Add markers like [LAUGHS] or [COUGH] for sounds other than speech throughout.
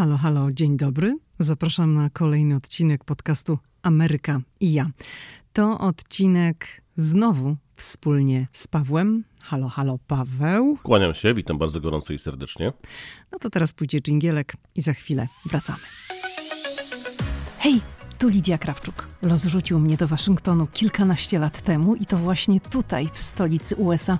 Halo, halo, dzień dobry. Zapraszam na kolejny odcinek podcastu Ameryka i ja. To odcinek znowu wspólnie z Pawłem. Halo, halo, Paweł. Kłaniam się, witam bardzo gorąco i serdecznie. No to teraz pójdzie dżingielek i za chwilę wracamy. Hej, tu Lidia Krawczuk. Los rzucił mnie do Waszyngtonu kilkanaście lat temu i to właśnie tutaj, w stolicy USA,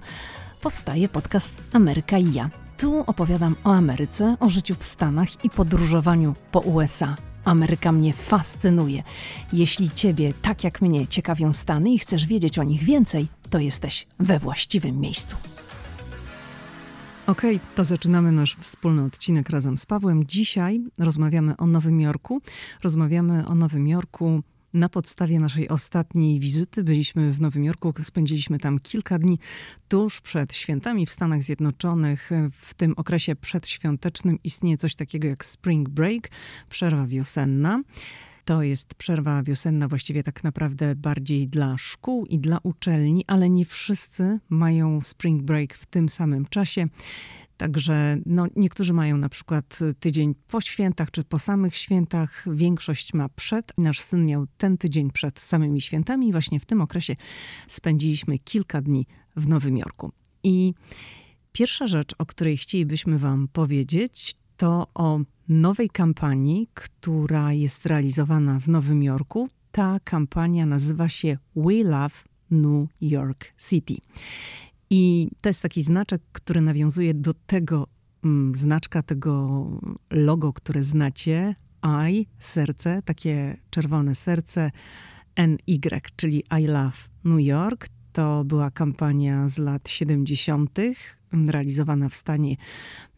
powstaje podcast Ameryka i ja. Tu opowiadam o Ameryce, o życiu w Stanach i podróżowaniu po USA. Ameryka mnie fascynuje. Jeśli Ciebie, tak jak mnie, ciekawią Stany i chcesz wiedzieć o nich więcej, to jesteś we właściwym miejscu. Okej, okay, to zaczynamy nasz wspólny odcinek razem z Pawłem. Dzisiaj rozmawiamy o Nowym Jorku. Rozmawiamy o Nowym Jorku na podstawie naszej ostatniej wizyty byliśmy w Nowym Jorku, spędziliśmy tam kilka dni tuż przed świętami w Stanach Zjednoczonych. W tym okresie przedświątecznym istnieje coś takiego jak spring break, przerwa wiosenna. To jest przerwa wiosenna właściwie tak naprawdę bardziej dla szkół i dla uczelni, ale nie wszyscy mają spring break w tym samym czasie. Także no, niektórzy mają na przykład tydzień po świętach czy po samych świętach, większość ma przed. Nasz syn miał ten tydzień przed samymi świętami i właśnie w tym okresie spędziliśmy kilka dni w Nowym Jorku. I pierwsza rzecz, o której chcielibyśmy Wam powiedzieć, to o nowej kampanii, która jest realizowana w Nowym Jorku. Ta kampania nazywa się We Love New York City. I to jest taki znaczek, który nawiązuje do tego mm, znaczka, tego logo, które znacie. I, serce, takie czerwone serce, NY, czyli I Love New York. To była kampania z lat 70., realizowana w stanie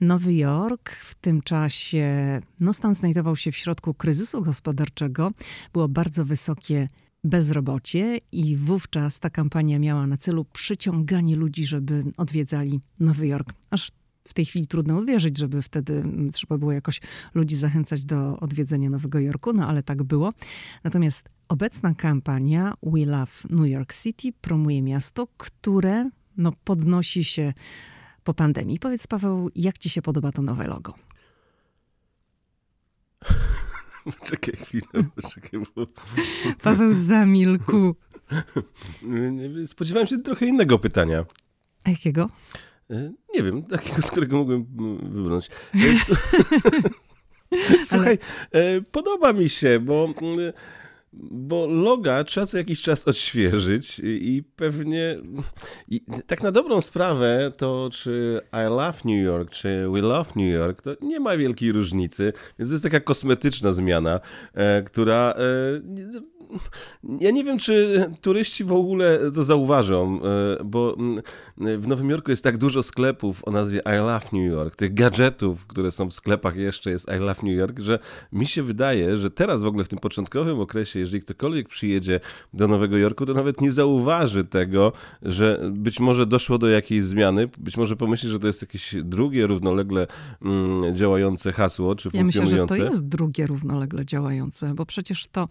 Nowy Jork. W tym czasie no, stan znajdował się w środku kryzysu gospodarczego. Było bardzo wysokie bezrobocie i wówczas ta kampania miała na celu przyciąganie ludzi, żeby odwiedzali Nowy Jork. Aż w tej chwili trudno uwierzyć, żeby wtedy trzeba było jakoś ludzi zachęcać do odwiedzenia Nowego Jorku, no ale tak było. Natomiast obecna kampania We Love New York City promuje miasto, które no, podnosi się po pandemii. Powiedz Paweł, jak ci się podoba to nowe logo? [LAUGHS] Czekaj chwilę. Czekaj, bo... Paweł zamilkł. Spodziewałem się trochę innego pytania. A jakiego? E, nie wiem, takiego, z którego mogłem wybrnąć. E, [LAUGHS] [LAUGHS] słuchaj, Ale... podoba mi się, bo bo loga trzeba co jakiś czas odświeżyć i pewnie i tak na dobrą sprawę to czy I love New York, czy we love New York, to nie ma wielkiej różnicy, więc to jest taka kosmetyczna zmiana, e, która e, ja nie wiem, czy turyści w ogóle to zauważą, e, bo mm, w Nowym Jorku jest tak dużo sklepów o nazwie I Love New York, tych gadżetów, które są w sklepach jeszcze jest I Love New York, że mi się wydaje, że teraz w ogóle w tym początkowym okresie, jeżeli ktokolwiek przyjedzie do Nowego Jorku, to nawet nie zauważy tego, że być może doszło do jakiejś zmiany, być może pomyśli, że to jest jakieś drugie równolegle mm, działające hasło, czy funkcjonujące. Ja myślę, że to jest drugie równolegle działające, bo przecież to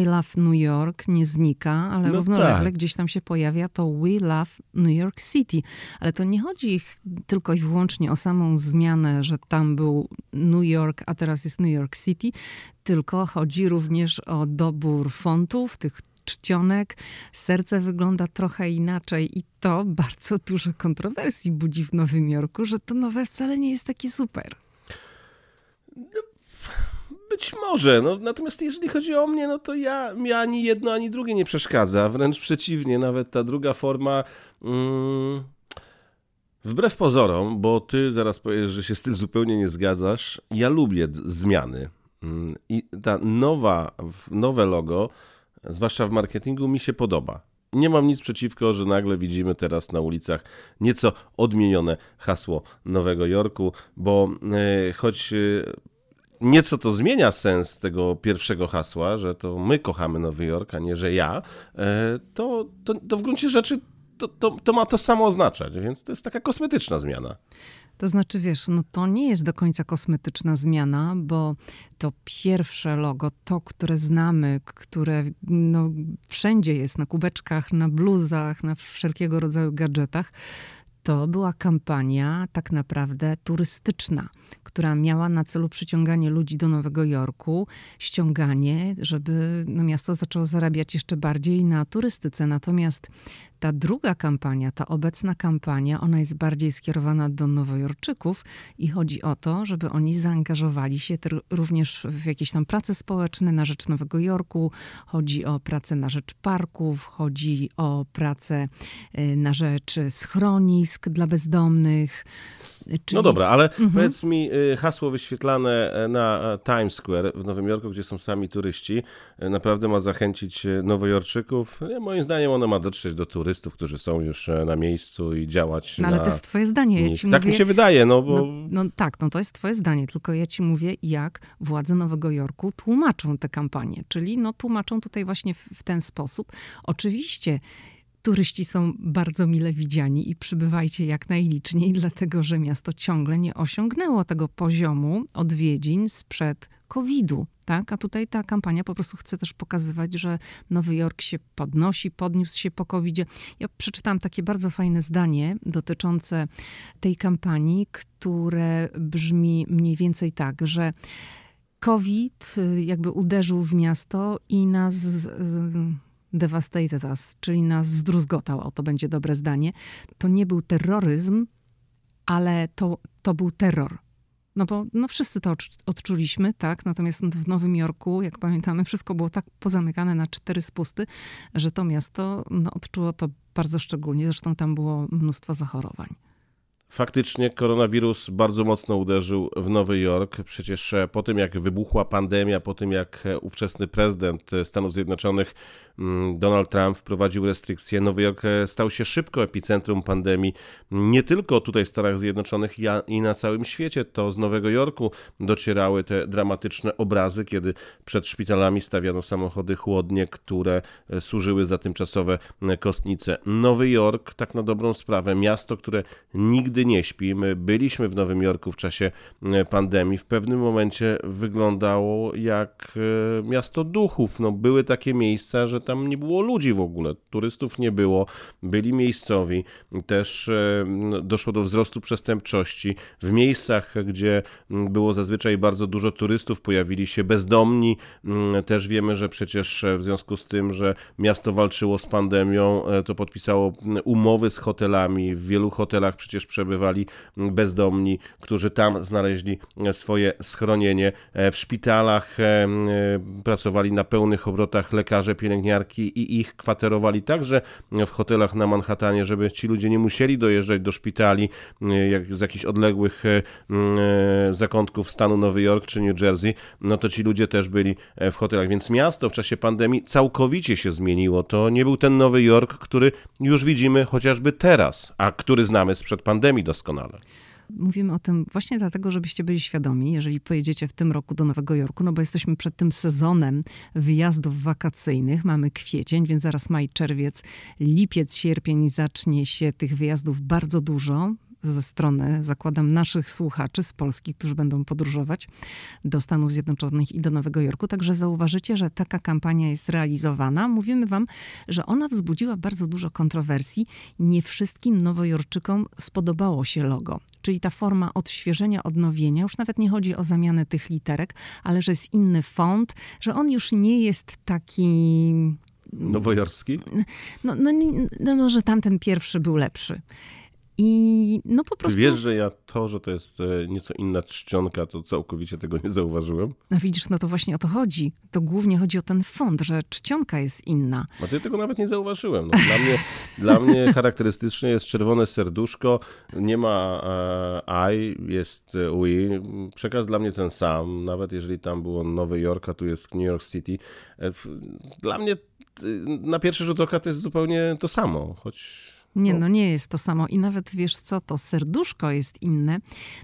I Love New York nie znika, ale no równolegle tak. gdzieś tam się pojawia to We Love New York City. Ale to nie chodzi tylko i wyłącznie o samą zmianę, że tam był New York, a teraz jest New York City, tylko chodzi również o dobór fontów, tych czcionek. Serce wygląda trochę inaczej i to [LAUGHS] bardzo dużo kontrowersji budzi w Nowym Jorku, że to nowe wcale nie jest takie super. No być może, no, natomiast jeżeli chodzi o mnie, no to ja, mi ani jedno, ani drugie nie przeszkadza. Wręcz przeciwnie, nawet ta druga forma. Mm, wbrew pozorom, bo ty zaraz powiesz, że się z tym zupełnie nie zgadzasz, ja lubię zmiany. Mm, I ta nowa, nowe logo, zwłaszcza w marketingu, mi się podoba. Nie mam nic przeciwko, że nagle widzimy teraz na ulicach nieco odmienione hasło Nowego Jorku, bo e, choć e, nieco to zmienia sens tego pierwszego hasła, że to my kochamy Nowy Jork, a nie że ja, e, to, to, to w gruncie rzeczy to, to, to, ma to samo oznaczać, więc to jest taka kosmetyczna zmiana. To znaczy, wiesz, no to nie jest do końca kosmetyczna zmiana, bo to pierwsze logo, to, które znamy, które no, wszędzie jest, na kubeczkach, na bluzach, na wszelkiego rodzaju gadżetach, to była kampania tak naprawdę turystyczna, która miała na celu przyciąganie ludzi do Nowego Jorku, ściąganie, żeby no, miasto zaczęło zarabiać jeszcze bardziej na turystyce. Natomiast ta druga kampania, ta obecna kampania, ona jest bardziej skierowana do nowojorczyków i chodzi o to, żeby oni zaangażowali się również w jakieś tam prace społeczne na rzecz Nowego Jorku. Chodzi o pracę na rzecz parków, chodzi o pracę y, na rzecz schronisk dla bezdomnych. Czyli... No dobra, ale mhm. powiedz mi y, hasło wyświetlane e, na e, Times Square w Nowym Jorku, gdzie są sami turyści, e, naprawdę ma zachęcić nowojorczyków. Moim zdaniem ono ma dotrzeć do turystów, którzy są już na miejscu i działać No ale to jest twoje zdanie. Ja tak mówię... mi się wydaje, no bo... No, no, tak, no to jest twoje zdanie, tylko ja ci mówię, jak władze Nowego Jorku tłumaczą tę kampanię. Czyli no tłumaczą tutaj właśnie w, w ten sposób. Oczywiście Turyści są bardzo mile widziani i przybywajcie jak najliczniej, dlatego że miasto ciągle nie osiągnęło tego poziomu odwiedzin sprzed COVID-u. Tak? A tutaj ta kampania po prostu chce też pokazywać, że Nowy Jork się podnosi, podniósł się po covid -zie. Ja przeczytałam takie bardzo fajne zdanie dotyczące tej kampanii, które brzmi mniej więcej tak, że COVID y, jakby uderzył w miasto i nas devastated us, czyli nas zdruzgotał, o to będzie dobre zdanie, to nie był terroryzm, ale to, to był terror. No bo no wszyscy to odczuliśmy, tak? Natomiast w Nowym Jorku, jak pamiętamy, wszystko było tak pozamykane na cztery spusty, że to miasto no, odczuło to bardzo szczególnie. Zresztą tam było mnóstwo zachorowań. Faktycznie koronawirus bardzo mocno uderzył w Nowy Jork. Przecież e, po tym, jak wybuchła pandemia, po tym, jak e, ówczesny prezydent e, Stanów Zjednoczonych mm, Donald Trump wprowadził restrykcje, Nowy Jork stał się szybko epicentrum pandemii. Nie tylko tutaj w Stanach Zjednoczonych i na całym świecie. To z Nowego Jorku docierały te dramatyczne obrazy, kiedy przed szpitalami stawiano samochody chłodnie, które służyły za tymczasowe kostnice. Nowy Jork, tak na dobrą sprawę, miasto, które nigdy nigdy nie śpi. My byliśmy w Nowym Jorku w czasie e, pandemii. W pewnym momencie wyglądało jak e, miasto duchów. No, były takie miejsca, że tam nie było ludzi w ogóle. Turystów nie było. Byli miejscowi. Też e, doszło do wzrostu przestępczości. W miejscach, gdzie było zazwyczaj bardzo dużo turystów, pojawili się bezdomni. Też wiemy, że przecież w związku z tym, że miasto walczyło z pandemią, to podpisało umowy z hotelami. W wielu hotelach przecież przebywało przebywali bezdomni, którzy tam znaleźli swoje schronienie. E, w szpitalach e, e, pracowali na pełnych obrotach lekarze, pielęgniarki i ich kwaterowali także w hotelach na Manhattanie, żeby ci ludzie nie musieli dojeżdżać do szpitali jak z jakichś odległych zakątków stanu Nowy Jork czy New Jersey, no to ci ludzie też byli w hotelach. Więc miasto w czasie pandemii całkowicie się zmieniło. To nie był ten Nowy Jork, który już widzimy chociażby teraz, a który znamy sprzed pandemii doskonale. Mówimy o tym właśnie dlatego, żebyście byli świadomi, jeżeli pojedziecie w tym roku do Nowego Jorku, no bo jesteśmy przed tym sezonem wyjazdów wakacyjnych. Mamy kwiecień, więc zaraz maj, czerwiec, lipiec, sierpień zacznie się tych wyjazdów bardzo dużo ze strony, zakładam, naszych słuchaczy z Polski, którzy będą podróżować do Stanów Zjednoczonych i do Nowego Jorku. Także zauważycie, że taka kampania jest realizowana. Mówimy wam, że ona wzbudziła bardzo dużo kontrowersji. Nie wszystkim nowojorczykom spodobało się logo. Czyli ta forma odświeżenia, odnowienia, już nawet nie chodzi o zamianę tych literek, ale że jest inny font, że on już nie jest taki Nowojorski? No, no, no, no, że tamten pierwszy był lepszy. I no po prostu... Ty wiesz, że ja to, że to jest e, nieco inna czcionka, to całkowicie tego nie zauważyłem? No widzisz, no to właśnie o to chodzi. To głównie chodzi o ten font, że czcionka jest inna. A ty tego nawet nie zauważyłem. No, dla, mnie, [LAUGHS] dla mnie charakterystyczne jest czerwone serduszko, nie ma e, I, jest we. Przekaz dla mnie ten sam, nawet jeżeli tam było Nowy Jork, a tu jest New York City. E, dla mnie na pierwszy rzut oka to jest zupełnie to samo, choć nie, no nie jest to samo. I nawet wiesz co, to serduszko jest inne.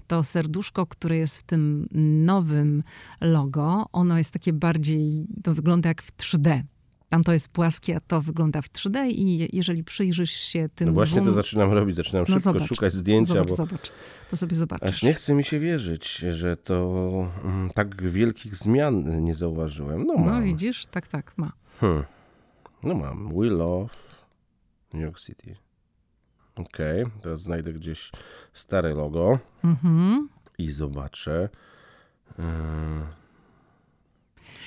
To serduszko, które jest w tym nowym logo, ono jest takie bardziej, to wygląda jak w 3D. Tam to jest płaskie, a to wygląda w 3D i jeżeli przyjrzysz się tym No właśnie dwóm... to zaczynam robić, zaczynam no szybko zobacz, szukać zdjęcia, zobacz, bo... Zobacz, to sobie zobaczysz. Aż nie chce mi się wierzyć, że to mm, tak wielkich zmian nie zauważyłem. No, no widzisz, tak, tak, ma. Hmm. No mam. We love New York City. Okej, okay. teraz znajdę gdzieś stare logo Mhm. i zobaczę. Yy,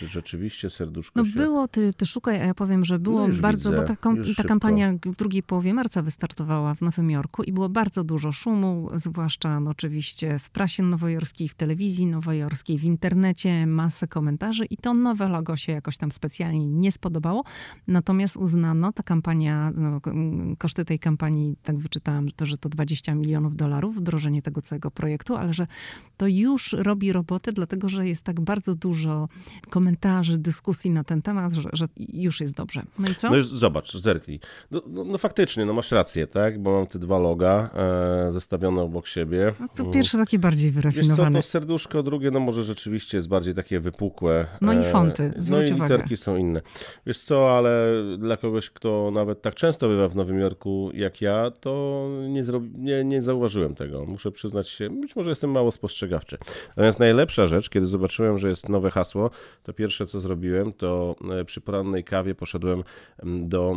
Czy rzeczywiście serduszko No się... było, ty, ty szukaj, a ja powiem, że było No bardzo, widzę, bo ta, kom, ta kampania w drugiej połowie marca wystartowała w Nowym Jorku i było bardzo dużo szumu, zwłaszcza no, oczywiście w prasie nowojorskiej, w telewizji nowojorskiej, w internecie, masę komentarzy i to nowe logo się jakoś tam specjalnie nie spodobało. Natomiast uznano, ta kampania, no, koszty tej kampanii, tak wyczytałam, że to, że to 20 milionów dolarów, wdrożenie tego całego projektu, ale że to już robi robotę, dlatego że jest tak bardzo dużo komentarzy, dyskusji na ten temat, że, że już jest dobrze. No i co? No już zobacz, zerknij. No, no, no faktycznie, no masz rację, tak? Bo mam te dwa loga e, zestawione obok siebie. No to pierwsze takie bardziej Wiesz co, wyrafinowane. to serduszko, drugie, no może rzeczywiście jest bardziej takie wypukłe. No i E, fonty, No zwróć i uwagę. literki są inne. Wiesz co, ale dla kogoś, kto nawet tak często bywa w Nowym Jorku jak ja, to nie, zrobi, nie, nie zauważyłem tego. Muszę przyznać się, być może jestem mało spostrzegawczy. Natomiast najlepsza rzecz, kiedy zobaczyłem, że jest nowe hasło, to pierwsze co zrobiłem, to e, przy porannej kawie poszedłem mm, do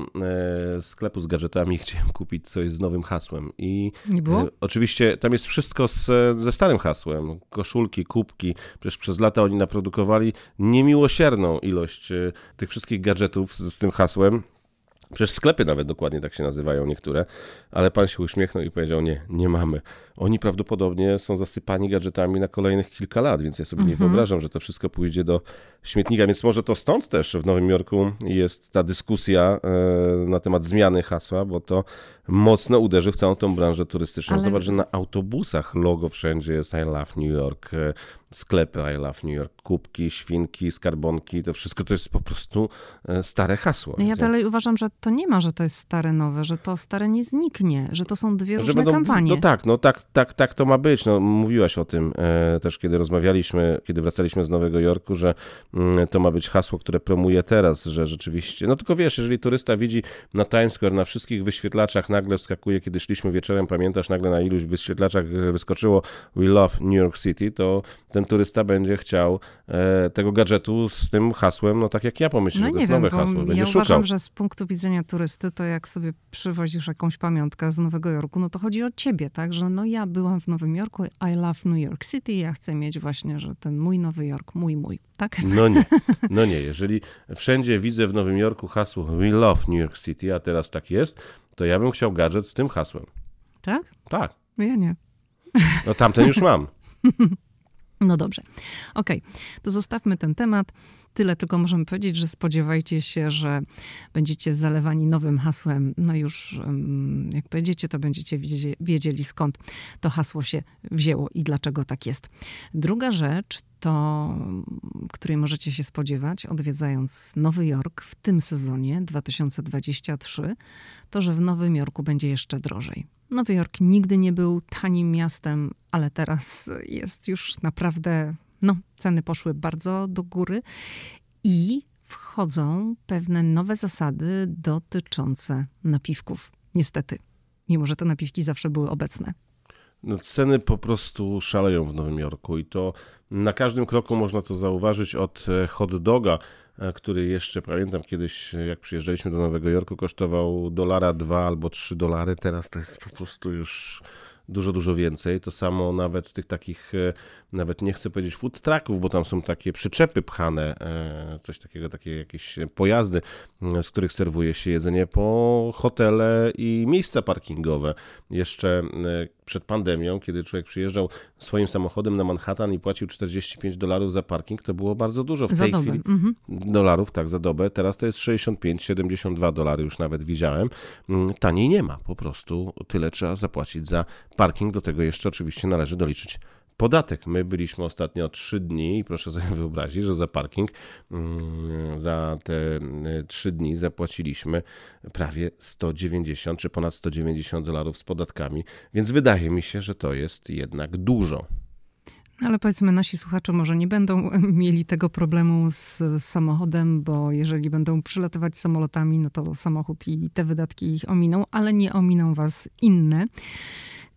e, sklepu z gadżetami i chciałem kupić coś z nowym hasłem. I Nie było? E, Oczywiście tam jest wszystko z, ze starym hasłem. Koszulki, kubki. Przecież przez lata oni naprodukowali niemiłosierną ilość tych wszystkich gadżetów z, z tym hasłem. Przecież sklepy nawet dokładnie tak się nazywają niektóre, ale pan się uśmiechnął i powiedział: Nie, nie mamy. Oni prawdopodobnie są zasypani gadżetami na kolejnych kilka lat, więc ja sobie nie wyobrażam, że to wszystko pójdzie do śmietnika. Więc może to stąd też w Nowym Jorku jest ta dyskusja e, na temat zmiany hasła, bo to mocno uderzy w całą tą branżę turystyczną. Ale- Zobacz, że na autobusach logo wszędzie jest I love New York, e, sklepy I love New York, kubki, świnki, skarbonki, to wszystko to jest po prostu e, stare hasło. No ja dalej uważam, że to nie ma, że to jest stare nowe, że to stare nie zniknie, że to są dwie Że różne będą- kampanie. No tak, no tak, tak, tak to ma być. No, mówiłaś o tym e, też, kiedy rozmawialiśmy, kiedy wracaliśmy z Nowego Jorku, że mm, to ma być hasło, które promuje teraz, że rzeczywiście. No tylko wiesz, jeżeli turysta widzi na Times Square, na wszystkich wyświetlaczach nagle wskakuje, kiedy szliśmy wieczorem, pamiętasz, nagle na iluś wyświetlaczach e, wyskoczyło We love New York City, to ten turysta będzie chciał e, tego gadżetu z tym hasłem, no tak jak ja pomyślę, No że to jest wiem, nowe hasło, będzie ja szukał. uważam, że z punktu widzenia turysty, to jak sobie przywozisz jakąś pamiątkę z Nowego Jorku, no to chodzi o ciebie, tak? Że no ja byłam w Nowym Jorku, I love New York City, ja chcę mieć właśnie, że ten mój Nowy Jork, mój, mój, tak? No nie, [LAUGHS] no nie. Jeżeli wszędzie widzę w Nowym Jorku hasło We love New York City, a teraz tak jest, to ja bym chciał gadżet z tym hasłem. Tak? Tak. Ja nie. No tamten już mam. [LAUGHS] No dobrze. Okej, to zostawmy ten temat. Tyle tylko możemy powiedzieć, że spodziewajcie się, że będziecie zalewani nowym hasłem. No już jak będziecie, to będziecie wiedzieli skąd to hasło się wzięło i dlaczego tak jest. Druga rzecz to, której możecie się spodziewać, odwiedzając Nowy Jork w tym sezonie 2023, to, że w Nowym Jorku będzie jeszcze drożej. Nowy Jork nigdy nie był tanim miastem, ale teraz jest już naprawdę, no, ceny poszły bardzo do góry i wchodzą pewne nowe zasady dotyczące napiwków. Niestety, mimo że te napiwki zawsze były obecne. No, ceny po prostu szaleją w Nowym Jorku i to na każdym kroku można to zauważyć od e, hot doga, e, który jeszcze pamiętam kiedyś, e, jak przyjeżdżaliśmy do Nowego Jorku, kosztował dolara dwa albo trzy dolary. Teraz to jest po prostu już dużo, dużo więcej. To samo nawet z tych takich, e, nawet nie chcę powiedzieć food trucków, bo tam są takie przyczepy pchane, e, coś takiego, takie jakieś pojazdy, m, z których serwuje się jedzenie po hotele i miejsca parkingowe. Jeszcze e, przed pandemią, kiedy człowiek przyjeżdżał swoim samochodem na Manhattan i płacił 45 dolarów za parking, to było bardzo dużo. W Za tej dobę. chwili Mhm. dolarów, tak, za dobę. Teraz to jest 65-72 dolary, już nawet widziałem. Mm, Taniej nie ma, po prostu tyle trzeba zapłacić za parking. Do tego jeszcze oczywiście należy doliczyć podatek. My byliśmy ostatnio 3 dni i proszę sobie [LAUGHS] wyobrazić, że za parking mm, za te 3 dni zapłaciliśmy prawie 190 czy ponad 190 dolarów z podatkami, więc wydaje mi się, że to jest jednak dużo. Ale powiedzmy, nasi słuchacze może nie będą mieli tego problemu z samochodem, bo jeżeli będą przylatywać samolotami, no to samochód i te wydatki ich ominą, ale nie ominą was inne.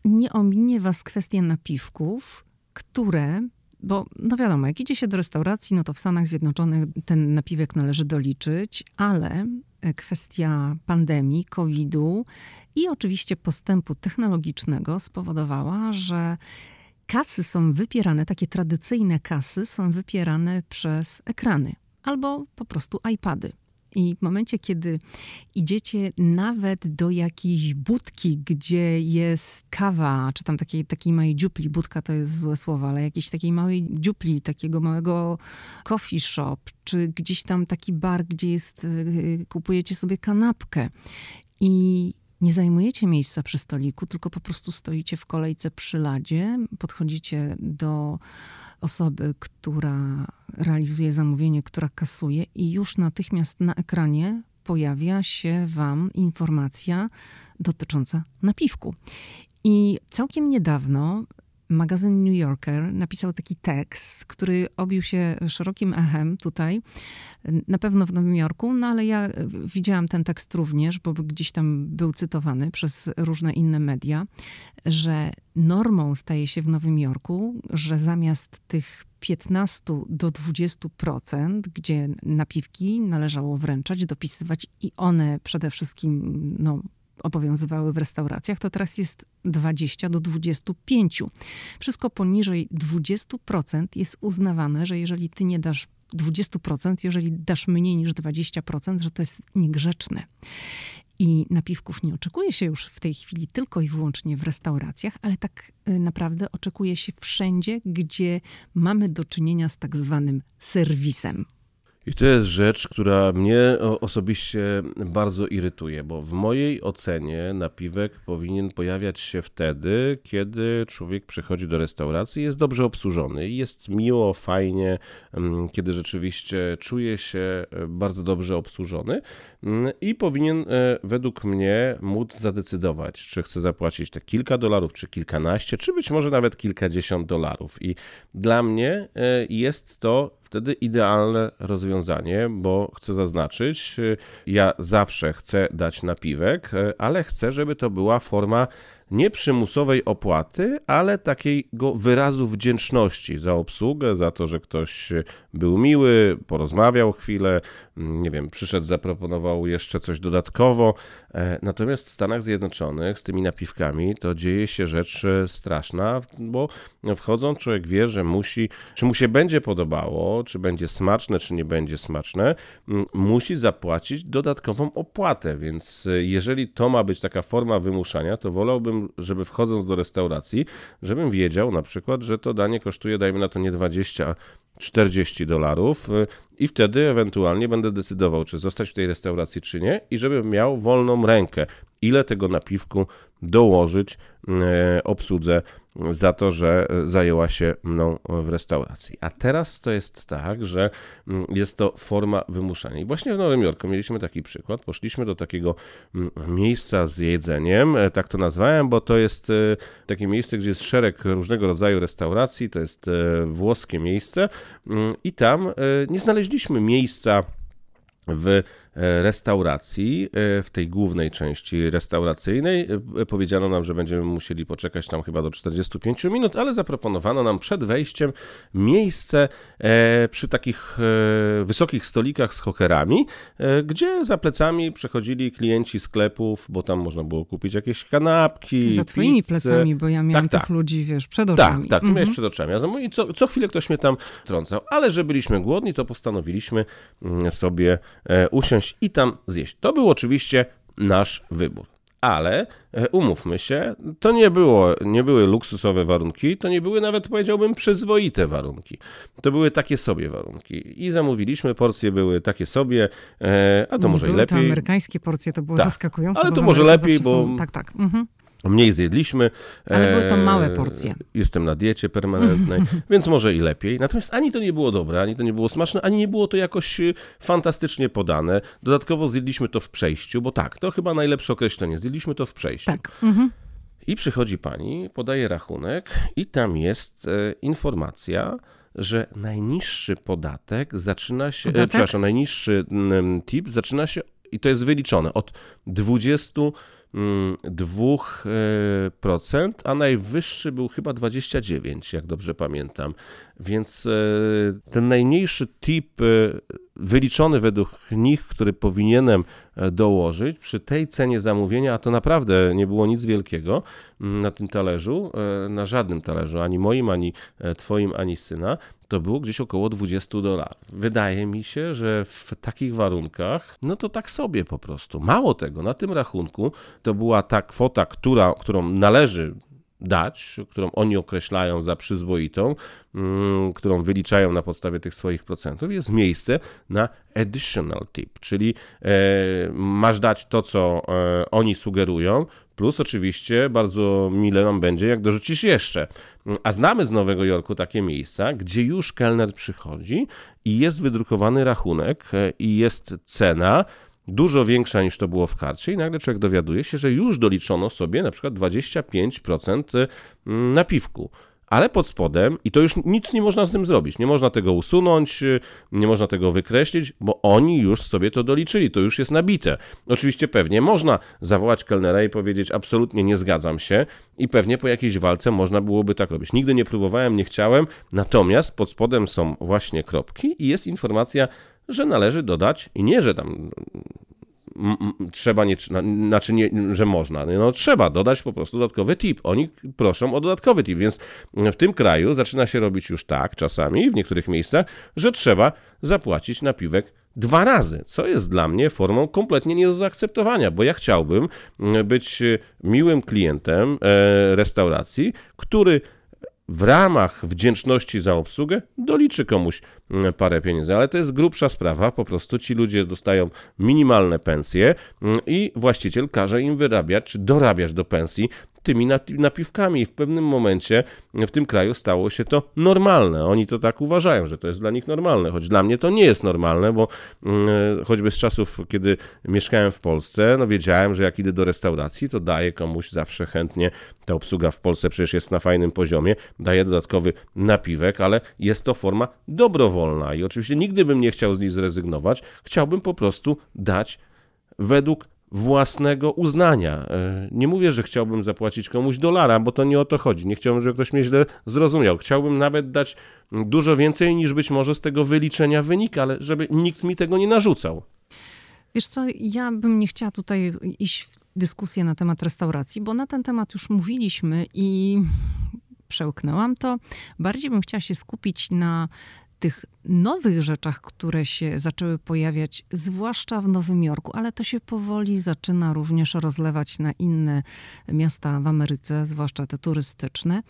Nie ominie was kwestia napiwków, które, bo no wiadomo, jak idzie się do restauracji, no to w Stanach Zjednoczonych ten napiwek należy doliczyć, ale kwestia pandemii, COVID-u i oczywiście postępu technologicznego spowodowała, że kasy są wypierane, takie tradycyjne kasy są wypierane przez ekrany albo po prostu iPady. I w momencie, kiedy idziecie nawet do jakiejś budki, gdzie jest kawa, czy tam takiej, takiej małej dziupli, budka to jest złe słowo, ale jakiejś takiej małej dziupli, takiego małego coffee shop, czy gdzieś tam taki bar, gdzie jest, y, kupujecie sobie kanapkę i nie zajmujecie miejsca przy stoliku, tylko po prostu stoicie w kolejce przy ladzie, podchodzicie do osoby, która realizuje zamówienie, która kasuje, i już natychmiast na ekranie pojawia się Wam informacja dotycząca napiwku. I całkiem niedawno magazyn New Yorker napisał taki tekst, który obił się szerokim echem tutaj, na pewno w Nowym Jorku, no ale ja widziałam ten tekst również, bo gdzieś tam był cytowany przez różne inne media, że normą staje się w Nowym Jorku, że zamiast tych 15 do 20%, gdzie napiwki należało wręczać, dopisywać i one przede wszystkim no, obowiązywały w restauracjach, to teraz jest 20 do 25. Wszystko poniżej 20% jest uznawane, że jeżeli ty nie dasz 20%, jeżeli dasz mniej niż 20%, że to jest niegrzeczne. I napiwków nie oczekuje się już w tej chwili tylko i wyłącznie w restauracjach, ale tak y, naprawdę oczekuje się wszędzie, gdzie mamy do czynienia z tak zwanym serwisem. I to jest rzecz, która mnie osobiście bardzo irytuje, bo w mojej ocenie napiwek powinien pojawiać się wtedy, kiedy człowiek przychodzi do restauracji, jest dobrze obsłużony i jest miło, fajnie, mm, kiedy rzeczywiście czuje się e, bardzo dobrze obsłużony mm, i powinien e, według mnie móc zadecydować, czy chce zapłacić te kilka dolarów, czy kilkanaście, czy być może nawet kilkadziesiąt dolarów. I dla mnie e, jest to wtedy idealne rozwiązanie, bo chcę zaznaczyć, ja zawsze chcę dać napiwek, ale chcę, żeby to była forma nie przymusowej opłaty, ale takiego wyrazu wdzięczności za obsługę, za to, że ktoś był miły, porozmawiał chwilę, nie wiem, przyszedł, zaproponował jeszcze coś dodatkowo. E, natomiast w Stanach Zjednoczonych z tymi napiwkami to dzieje się rzecz e, straszna, bo wchodząc człowiek wie, że musi, czy mu się będzie podobało, czy będzie smaczne, czy nie będzie smaczne, musi zapłacić dodatkową opłatę, więc e, jeżeli to ma być taka forma wymuszania, to wolałbym, żeby wchodząc do restauracji, żebym wiedział na przykład, że to danie kosztuje, dajmy na to nie 20, 40 dolarów y, i wtedy ewentualnie będę decydował, czy zostać w tej restauracji, czy nie, i żebym miał wolną rękę, ile tego napiwku dołożyć y, obsłudze za to, że zajęła się mną w restauracji. A teraz to jest tak, że mm, jest to forma wymuszania. I właśnie w Nowym Jorku mieliśmy taki przykład. Poszliśmy do takiego mm, miejsca z jedzeniem, e, tak to nazwałem, bo to jest e, takie miejsce, gdzie jest szereg różnego rodzaju restauracji, to jest e, włoskie miejsce mm, i tam nie znaleźliśmy miejsca w E, restauracji, e, w tej głównej części restauracyjnej. E, powiedziano nam, że będziemy musieli poczekać tam chyba do 45 minut, ale zaproponowano nam przed wejściem miejsce przy takich wysokich stolikach z hokerami, gdzie za plecami przechodzili klienci sklepów, bo tam można było kupić jakieś kanapki. Za twoimi plecami, bo ja miałam tak, tych tak. ludzi, wiesz, przed oczami. Tak, tak, mhm. miałeś przed oczami. I co, co chwilę ktoś mnie tam trącał, ale że byliśmy głodni, to postanowiliśmy mm, sobie usiąść i tam zjeść. To był oczywiście nasz wybór. Ale e, umówmy się, to nie, było, nie były luksusowe warunki, to nie były nawet powiedziałbym przyzwoite warunki. To były takie sobie warunki. I zamówiliśmy, porcje były takie sobie, e, a to nie może i lepiej. Te amerykańskie porcje to było tak. zaskakujące. Ale to może lepiej, bo. Są... Tak, tak. Mhm. Mniej zjedliśmy. Ale były to małe e, porcje. Jestem na diecie permanentnej, [LAUGHS] więc może i lepiej. Natomiast ani to nie było dobre, ani to nie było smaczne, ani nie było to jakoś e, fantastycznie podane. Dodatkowo zjedliśmy to w przejściu, bo tak, to chyba najlepsze określenie. Zjedliśmy to w przejściu. Tak. Mhm. I przychodzi pani, podaje rachunek, i tam jest e, informacja, że najniższy podatek zaczyna się, podatek? przepraszam, najniższy mm, tip zaczyna się, i to jest wyliczone, od 20 2%, a najwyższy był chyba 29, jak dobrze pamiętam. Więc e, ten najmniejszy tip e, wyliczony według nich, który powinienem e, dołożyć przy tej cenie zamówienia, a to naprawdę nie było nic wielkiego mm, na tym talerzu, e, na żadnym talerzu, ani moim, ani e, twoim, ani syna, to było gdzieś około 20 dolarów. Wydaje mi się, że w takich warunkach, no to tak sobie po prostu. Mało tego, na tym rachunku to była ta kwota, która, którą należy dać, którą oni określają za przyzwoitą, mm, którą wyliczają na podstawie tych swoich procentów, jest miejsce na additional tip, czyli e, masz dać to, co e, oni sugerują, plus oczywiście bardzo mile nam będzie, jak dorzucisz jeszcze. A znamy z Nowego Jorku takie miejsca, gdzie już kelner przychodzi i jest wydrukowany rachunek e, i jest cena, dużo większa niż to było w karcie i nagle człowiek dowiaduje się, że już doliczono sobie na przykład 25% mm, napiwku. Ale pod spodem, i to już nic nie można z tym zrobić, nie można tego usunąć, nie można tego wykreślić, bo oni już sobie to doliczyli, to już jest nabite. Oczywiście pewnie można zawołać kelnera i powiedzieć absolutnie nie zgadzam się i pewnie po jakiejś walce można byłoby tak robić. Nigdy nie próbowałem, nie chciałem, natomiast pod spodem są właśnie kropki i jest informacja że należy dodać i nie, że tam trzeba, nie, znaczy nie, że można, no trzeba dodać po prostu dodatkowy tip. Oni proszą o dodatkowy tip, więc w tym kraju zaczyna się robić już tak czasami, w niektórych miejscach, że trzeba zapłacić napiwek dwa razy, co jest dla mnie formą kompletnie nie do zaakceptowania, bo ja chciałbym być miłym klientem e, restauracji, który w ramach wdzięczności za obsługę doliczy komuś mm, parę pieniędzy, ale to jest grubsza sprawa, po prostu ci ludzie dostają minimalne pensje mm, i właściciel każe im wyrabiać czy dorabiać do pensji tymi napiwkami. W pewnym momencie w tym kraju stało się to normalne. Oni to tak uważają, że to jest dla nich normalne, choć dla mnie to nie jest normalne, bo mm, choćby z czasów, kiedy mieszkałem w Polsce, no wiedziałem, że jak idę do restauracji, to daję komuś zawsze chętnie, ta obsługa w Polsce przecież jest na fajnym poziomie, daję dodatkowy napiwek, ale jest to forma dobrowolna i oczywiście nigdy bym nie chciał z niej zrezygnować. Chciałbym po prostu dać według własnego uznania. E, nie mówię, że chciałbym zapłacić komuś dolara, bo to nie o to chodzi. Nie chciałbym, żeby ktoś mnie źle zrozumiał. Chciałbym nawet dać dużo więcej niż być może z tego wyliczenia wynika, ale żeby nikt mi tego nie narzucał. Wiesz co, ja bym nie chciała tutaj iść w dyskusję na temat restauracji, bo na ten temat już mówiliśmy i [LAUGHS] przełknęłam to. Bardziej bym chciała się skupić na tych nowych rzeczach, które się zaczęły pojawiać, zwłaszcza w Nowym Jorku, ale to się powoli zaczyna również rozlewać na inne miasta w Ameryce, zwłaszcza te turystyczne,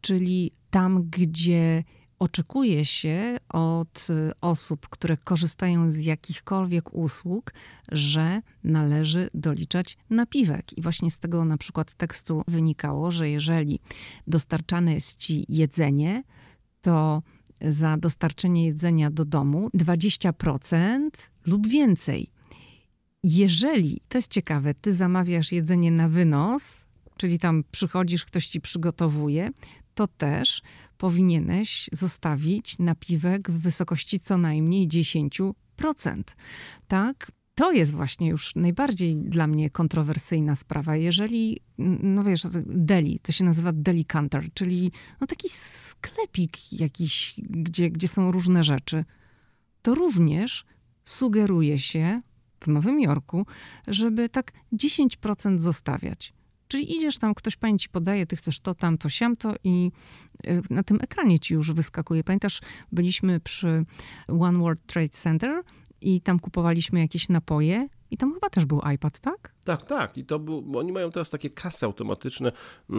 czyli tam, gdzie oczekuje się od osób, które korzystają z jakichkolwiek usług, że należy doliczać napiwek. I właśnie z tego na przykład tekstu wynikało, że jeżeli dostarczane jest ci jedzenie, to za dostarczenie jedzenia do domu 20% lub więcej. Jeżeli, to jest ciekawe, ty zamawiasz jedzenie na wynos, czyli tam przychodzisz, ktoś ci przygotowuje, to też powinieneś zostawić napiwek w wysokości co najmniej 10%. Tak? To jest właśnie już najbardziej dla mnie kontrowersyjna sprawa. Jeżeli, no wiesz, deli, to się nazywa deli counter, czyli no taki sklepik jakiś, gdzie, gdzie są różne rzeczy, to również sugeruje się w Nowym Jorku, żeby tak 10% zostawiać. Czyli idziesz tam, ktoś pani ci podaje, ty chcesz to, tam, to, siamto i y, na tym ekranie ci już wyskakuje. Pamiętasz, byliśmy przy One World Trade Center i tam kupowaliśmy jakieś napoje i tam chyba też był iPad, tak? Tak, tak. I to był, oni mają teraz takie kasy automatyczne,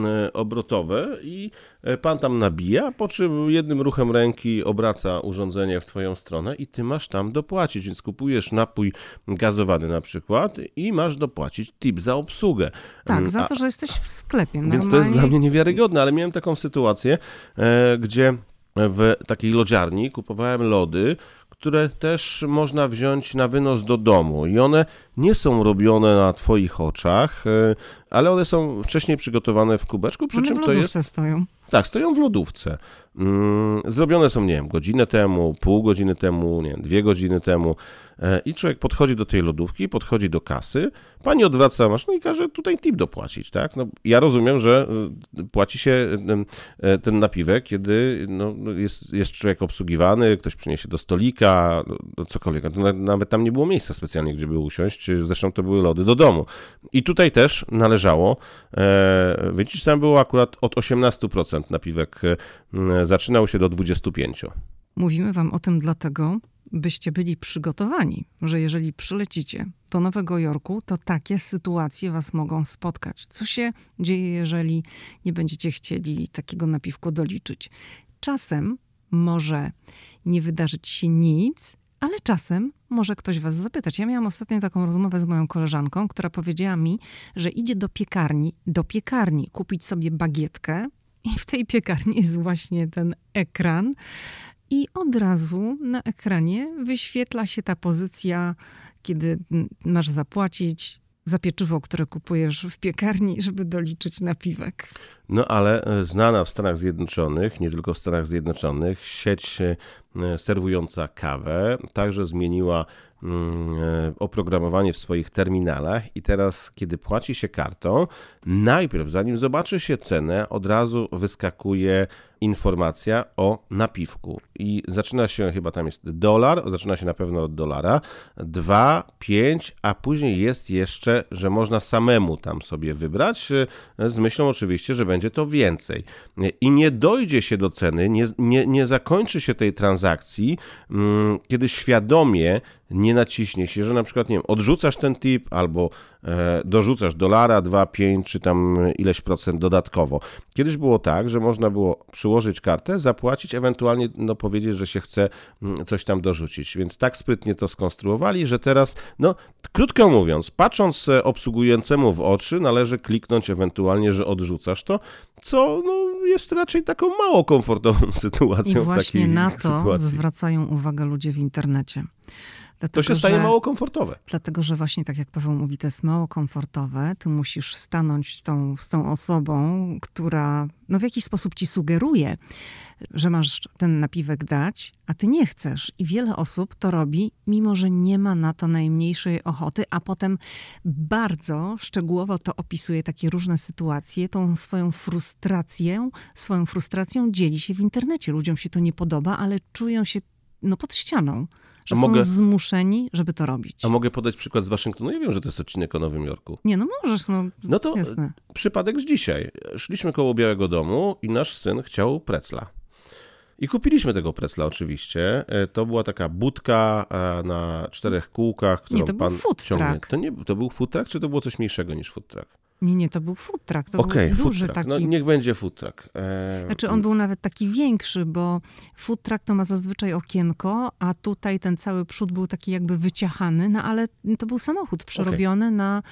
e, obrotowe i e, pan tam nabija, po czym jednym ruchem ręki obraca urządzenie w twoją stronę i ty masz tam dopłacić. Więc kupujesz napój gazowany na przykład i masz dopłacić tip za obsługę. Tak, mm, za to, że jesteś w sklepie. Normalnie. Więc to jest dla mnie niewiarygodne, ale miałem taką sytuację, e, gdzie w takiej lodziarni kupowałem lody, które też można wziąć na wynos do domu i one nie są robione na twoich oczach, e, ale one są wcześniej przygotowane w kubeczku, przy one czym w to jest... stoją. Tak, stoją w lodówce. mm, zrobione są, nie wiem, godzinę temu, pół godziny temu, nie wiem, dwie godziny temu. E, I człowiek podchodzi do tej lodówki, podchodzi do kasy, pani odwraca maszynę i każe tutaj tip dopłacić, tak? No, ja rozumiem, że e, płaci się e, ten napiwek, kiedy no, jest, jest człowiek obsługiwany, ktoś przyniesie do stolika, no, cokolwiek. Nawet tam nie było miejsca specjalnie, gdzie by usiąść, zresztą to były lody do domu. I tutaj też należało, widzisz, tam było akurat od 18% napiwek zaczynał się do 25%. Mówimy wam o tym dlatego, byście byli przygotowani, że jeżeli przylecicie do Nowego Jorku, to takie sytuacje was mogą spotkać. Co się dzieje, jeżeli nie będziecie chcieli takiego napiwku doliczyć? Czasem może nie wydarzyć się nic, ale czasem może ktoś was zapytać. Ja miałam ostatnio taką rozmowę z moją koleżanką, która powiedziała mi, że idzie do piekarni, do piekarni kupić sobie bagietkę i w tej piekarni jest właśnie ten ekran i od razu na ekranie wyświetla się ta pozycja, kiedy masz zapłacić za pieczywo, które kupujesz w piekarni, żeby doliczyć napiwek. No ale e, znana w Stanach Zjednoczonych, nie tylko w Stanach Zjednoczonych, sieć e, serwująca kawę także zmieniła Mm, e, oprogramowanie w swoich terminalach i teraz, kiedy płaci się kartą, najpierw, zanim zobaczy się cenę, od razu wyskakuje informacja o napiwku. I zaczyna się, chyba tam jest dolar, zaczyna się na pewno od dolara, 2, 5, a później jest jeszcze, że można samemu tam sobie wybrać, e, z myślą oczywiście, że będzie to więcej. I nie dojdzie się do ceny, nie, nie, nie zakończy się tej transakcji, mm, kiedy świadomie nie naciśnie się, że na przykład, nie wiem, odrzucasz ten tip albo e, dorzucasz dolara, 2, 5 czy tam ileś procent dodatkowo. Kiedyś było tak, że można było przyłożyć kartę, zapłacić, ewentualnie no, powiedzieć, że się chce mm, coś tam dorzucić. Więc tak sprytnie to skonstruowali, że teraz, no, krótko mówiąc, patrząc obsługującemu w oczy, należy kliknąć ewentualnie, że odrzucasz to, co no, jest raczej taką mało komfortową [LAUGHS] sytuacją I właśnie w takiej na to sytuacji. zwracają uwagę ludzie w internecie. Dlatego, to się staje że, mało komfortowe. Dlatego, że właśnie tak jak Paweł mówi, to jest mało komfortowe. Ty musisz stanąć tą, z tą osobą, która no, w jakiś sposób ci sugeruje, że masz ten napiwek dać, a ty nie chcesz. I wiele osób to robi, mimo że nie ma na to najmniejszej ochoty, a potem bardzo szczegółowo to opisuje takie różne sytuacje, tą swoją frustrację, swoją frustracją dzieli się w internecie. Ludziom się to nie podoba, ale czują się no, pod ścianą że są zmuszeni, żeby to robić. A mogę podać przykład z Waszyngtonu? Ja wiem, że to jest odcinek o Nowym Jorku. Nie, no możesz, no, no to jasne. przypadek z dzisiaj. Szliśmy koło Białego Domu i nasz syn chciał precla. I kupiliśmy tego precla oczywiście. E, to była taka budka e, na czterech kółkach, którą nie, to pan był food ciągnie. To, nie, to był food truck, czy to było coś mniejszego niż food truck? Nie, nie, to był food truck. To okay, był duży truck. taki. No niech będzie food truck. E... Znaczy on był nawet taki większy, bo food truck to ma zazwyczaj okienko, a tutaj ten cały przód był taki jakby wyciachany, no ale to był samochód przerobiony okay. na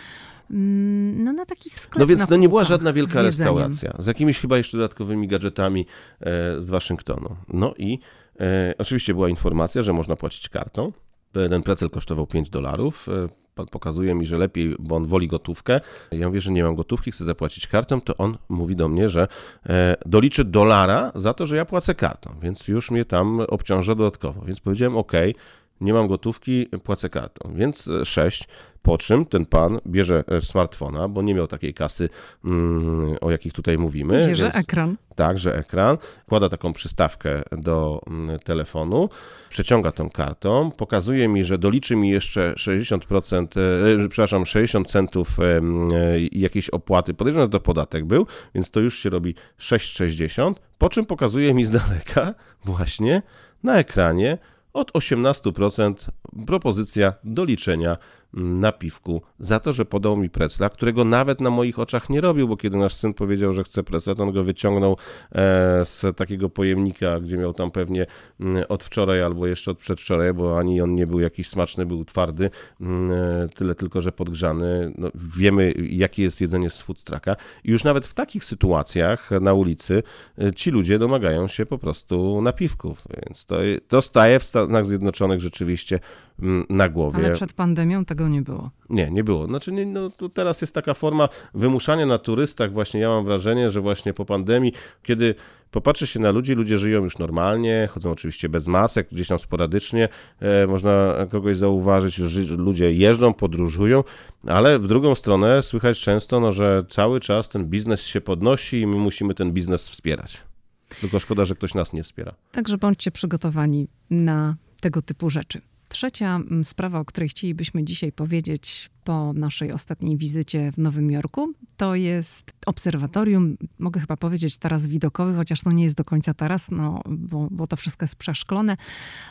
mm, no, na taki sklep. No więc to nie była żadna wielka restauracja. Z jakimiś chyba jeszcze dodatkowymi gadżetami e, z Waszyngtonu. No i e, oczywiście była informacja, że można płacić kartą. Ten precel kosztował 5 dolarów. E, pokazuje mi, że lepiej, bo on woli gotówkę. Ja mówię, że nie mam gotówki, chcę zapłacić kartą, to on mówi do mnie, że e, doliczy dolara za to, że ja płacę kartą, więc już mnie tam obciąża dodatkowo. Więc powiedziałem, OK, nie mam gotówki, płacę kartą. Więc 6. Po czym ten pan bierze e, smartfona, bo nie miał takiej kasy, mm, o jakich tutaj mówimy. Bierze więc, ekran. Tak, że ekran. Kłada taką przystawkę do mm, telefonu, przeciąga tą kartą, pokazuje mi, że doliczy mi jeszcze 60%, e, przepraszam, 60 centów e, jakiejś opłaty. Podejrzewam, że to podatek był, więc to już się robi 6,60. Po czym pokazuje mi z daleka [LAUGHS] właśnie na ekranie od 18% propozycja doliczenia napiwku za to, że podał mi precla, którego nawet na moich oczach nie robił, bo kiedy nasz syn powiedział, że chce precla, to on go wyciągnął e, z takiego pojemnika, gdzie miał tam pewnie mm, od wczoraj albo jeszcze od przedwczoraj, bo ani on nie był jakiś smaczny, był twardy, mm, e, tyle tylko, że podgrzany. No, wiemy, jakie jest jedzenie z food trucka i już nawet w takich sytuacjach na ulicy e, ci ludzie domagają się po prostu napiwków, więc to, staje w Stanach Zjednoczonych rzeczywiście na głowie. Ale przed pandemią tego nie było. Nie, nie było. Znaczy, nie, no, teraz jest taka forma wymuszania na turystach. Właśnie ja mam wrażenie, że właśnie po pandemii, kiedy popatrzy się na ludzi, ludzie żyją już normalnie, chodzą oczywiście bez masek, gdzieś tam sporadycznie e, można kogoś zauważyć, już ludzie jeżdżą, podróżują, ale w drugą stronę słychać często, no, że cały czas ten biznes się podnosi i my musimy ten biznes wspierać. Tylko szkoda, że ktoś nas nie wspiera. Także bądźcie przygotowani na tego typu rzeczy. Trzecia mm, sprawa, o której chcielibyśmy dzisiaj powiedzieć po naszej ostatniej wizycie w Nowym Jorku, to jest obserwatorium, mogę chyba powiedzieć taras widokowy, chociaż to nie jest do końca taras, no, bo, bo to wszystko jest przeszklone,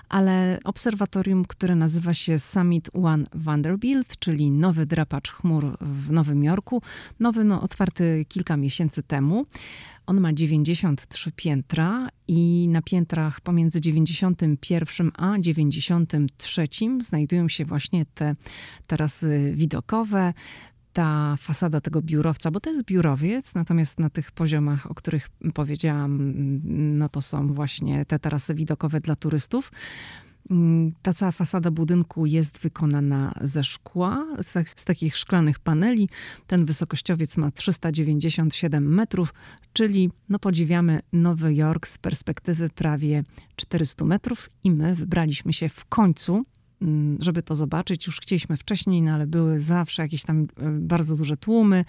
ale obserwatorium, które nazywa się Summit One Vanderbilt, czyli nowy drapacz chmur w Nowym Jorku. Nowy, no, otwarty kilka miesięcy temu. On ma 93 piętra i na piętrach pomiędzy 91 a 93 znajdują się właśnie te tarasy widokowe ta fasada tego biurowca, bo to jest biurowiec, natomiast na tych poziomach, o których powiedziałam, no to są właśnie te tarasy widokowe dla turystów. Mm, ta cała fasada budynku jest wykonana ze szkła, z, tak, takich szklanych paneli. Ten wysokościowiec ma 397 metrów, czyli no podziwiamy Nowy Jork z perspektywy prawie 400 metrów i my wybraliśmy się w końcu mm, żeby to zobaczyć. Już chcieliśmy wcześniej, no ale były zawsze jakieś tam e, bardzo duże tłumy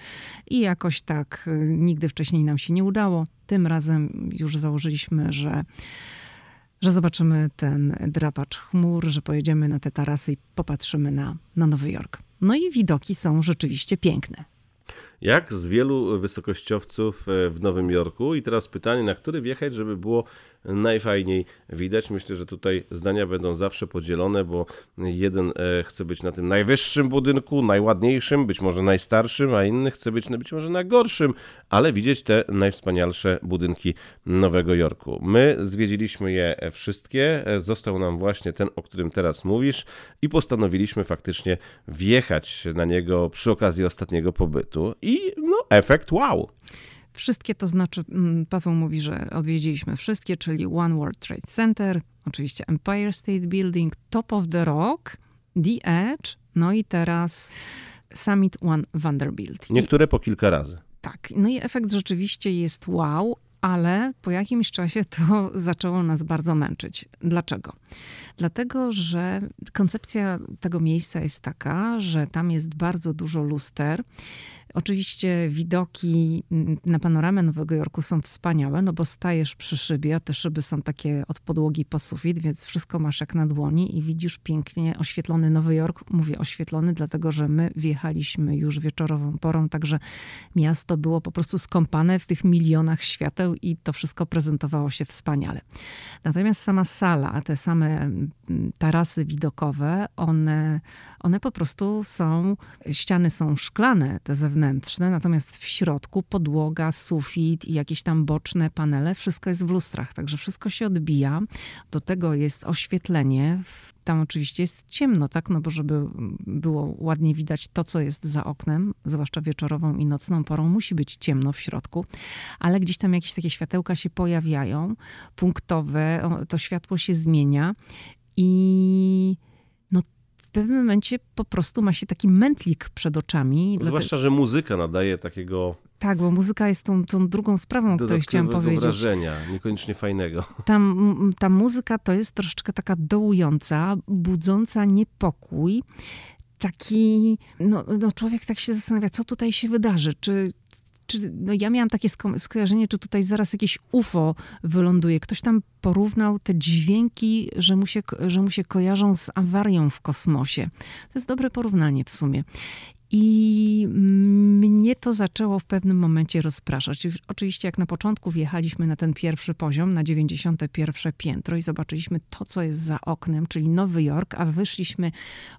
i jakoś tak e, nigdy wcześniej nam się nie udało. Tym razem już założyliśmy, że że zobaczymy ten drapacz chmur, że pojedziemy na te tarasy i popatrzymy na, na Nowy Jork. No i widoki są rzeczywiście piękne. Jak z wielu wysokościowców e, w Nowym Jorku. I teraz pytanie, na który wjechać, żeby było najfajniej widać. Myślę, że tutaj zdania będą zawsze podzielone, bo jeden e, chce być na tym najwyższym budynku, najładniejszym, być może najstarszym, a inny chce być być może na gorszym, ale widzieć te najwspanialsze budynki Nowego Jorku. My zwiedziliśmy je wszystkie, e, został nam właśnie ten, o którym teraz mówisz i postanowiliśmy faktycznie wjechać na niego przy okazji ostatniego pobytu i no efekt wow. Wszystkie to znaczy, mm, Paweł mówi, że odwiedziliśmy wszystkie, czyli One World Trade Center, oczywiście Empire State Building, Top of the Rock, The Edge, no i teraz Summit One Vanderbilt. Niektóre po kilka razy. Tak, no i efekt rzeczywiście jest wow, ale po jakimś czasie to [LAUGHS] zaczęło nas bardzo męczyć. Dlaczego? Dlatego, że koncepcja tego miejsca jest taka, że tam jest bardzo dużo luster Oczywiście widoki na panoramę Nowego Jorku są wspaniałe, no bo stajesz przy szybie, a te szyby są takie od podłogi po sufit, więc wszystko masz jak na dłoni i widzisz pięknie oświetlony Nowy Jork. Mówię oświetlony, dlatego że my wjechaliśmy już wieczorową porą, także miasto było po prostu skąpane w tych milionach świateł i to wszystko prezentowało się wspaniale. Natomiast sama sala, te same tarasy widokowe, one, one po prostu są, ściany są szklane, te zewnętrzne, natomiast w środku podłoga, sufit i jakieś tam boczne panele, wszystko jest w lustrach, także wszystko się odbija. Do tego jest oświetlenie. Tam oczywiście jest ciemno, tak? No bo żeby było ładnie widać to, co jest za oknem, zwłaszcza wieczorową i nocną porą, musi być ciemno w środku, ale gdzieś tam jakieś takie światełka się pojawiają, punktowe, to światło się zmienia i pewnym momencie po prostu ma się taki mętlik przed oczami. Zwłaszcza, że muzyka nadaje takiego tak, bo muzyka jest tą, tą drugą sprawą, o której chciałam powiedzieć. wrażenia, niekoniecznie fajnego. [LAUGHS] Ta, ta muzyka to jest troszeczkę taka dołująca, budząca niepokój. Taki, no, no człowiek tak się zastanawia, co tutaj się wydarzy. Czy, czy, no ja miałam takie sko skojarzenie, czy tutaj zaraz jakieś UFO wyląduje. Ktoś tam porównał te dźwięki, że mu, się, że mu się kojarzą z awarią w kosmosie. To jest dobre porównanie w sumie. I mnie to zaczęło w pewnym momencie rozpraszać. Oczywiście, jak na początku wjechaliśmy na ten pierwszy poziom, na 91 piętro i zobaczyliśmy to, co jest za oknem, czyli Nowy Jork, a wyszliśmy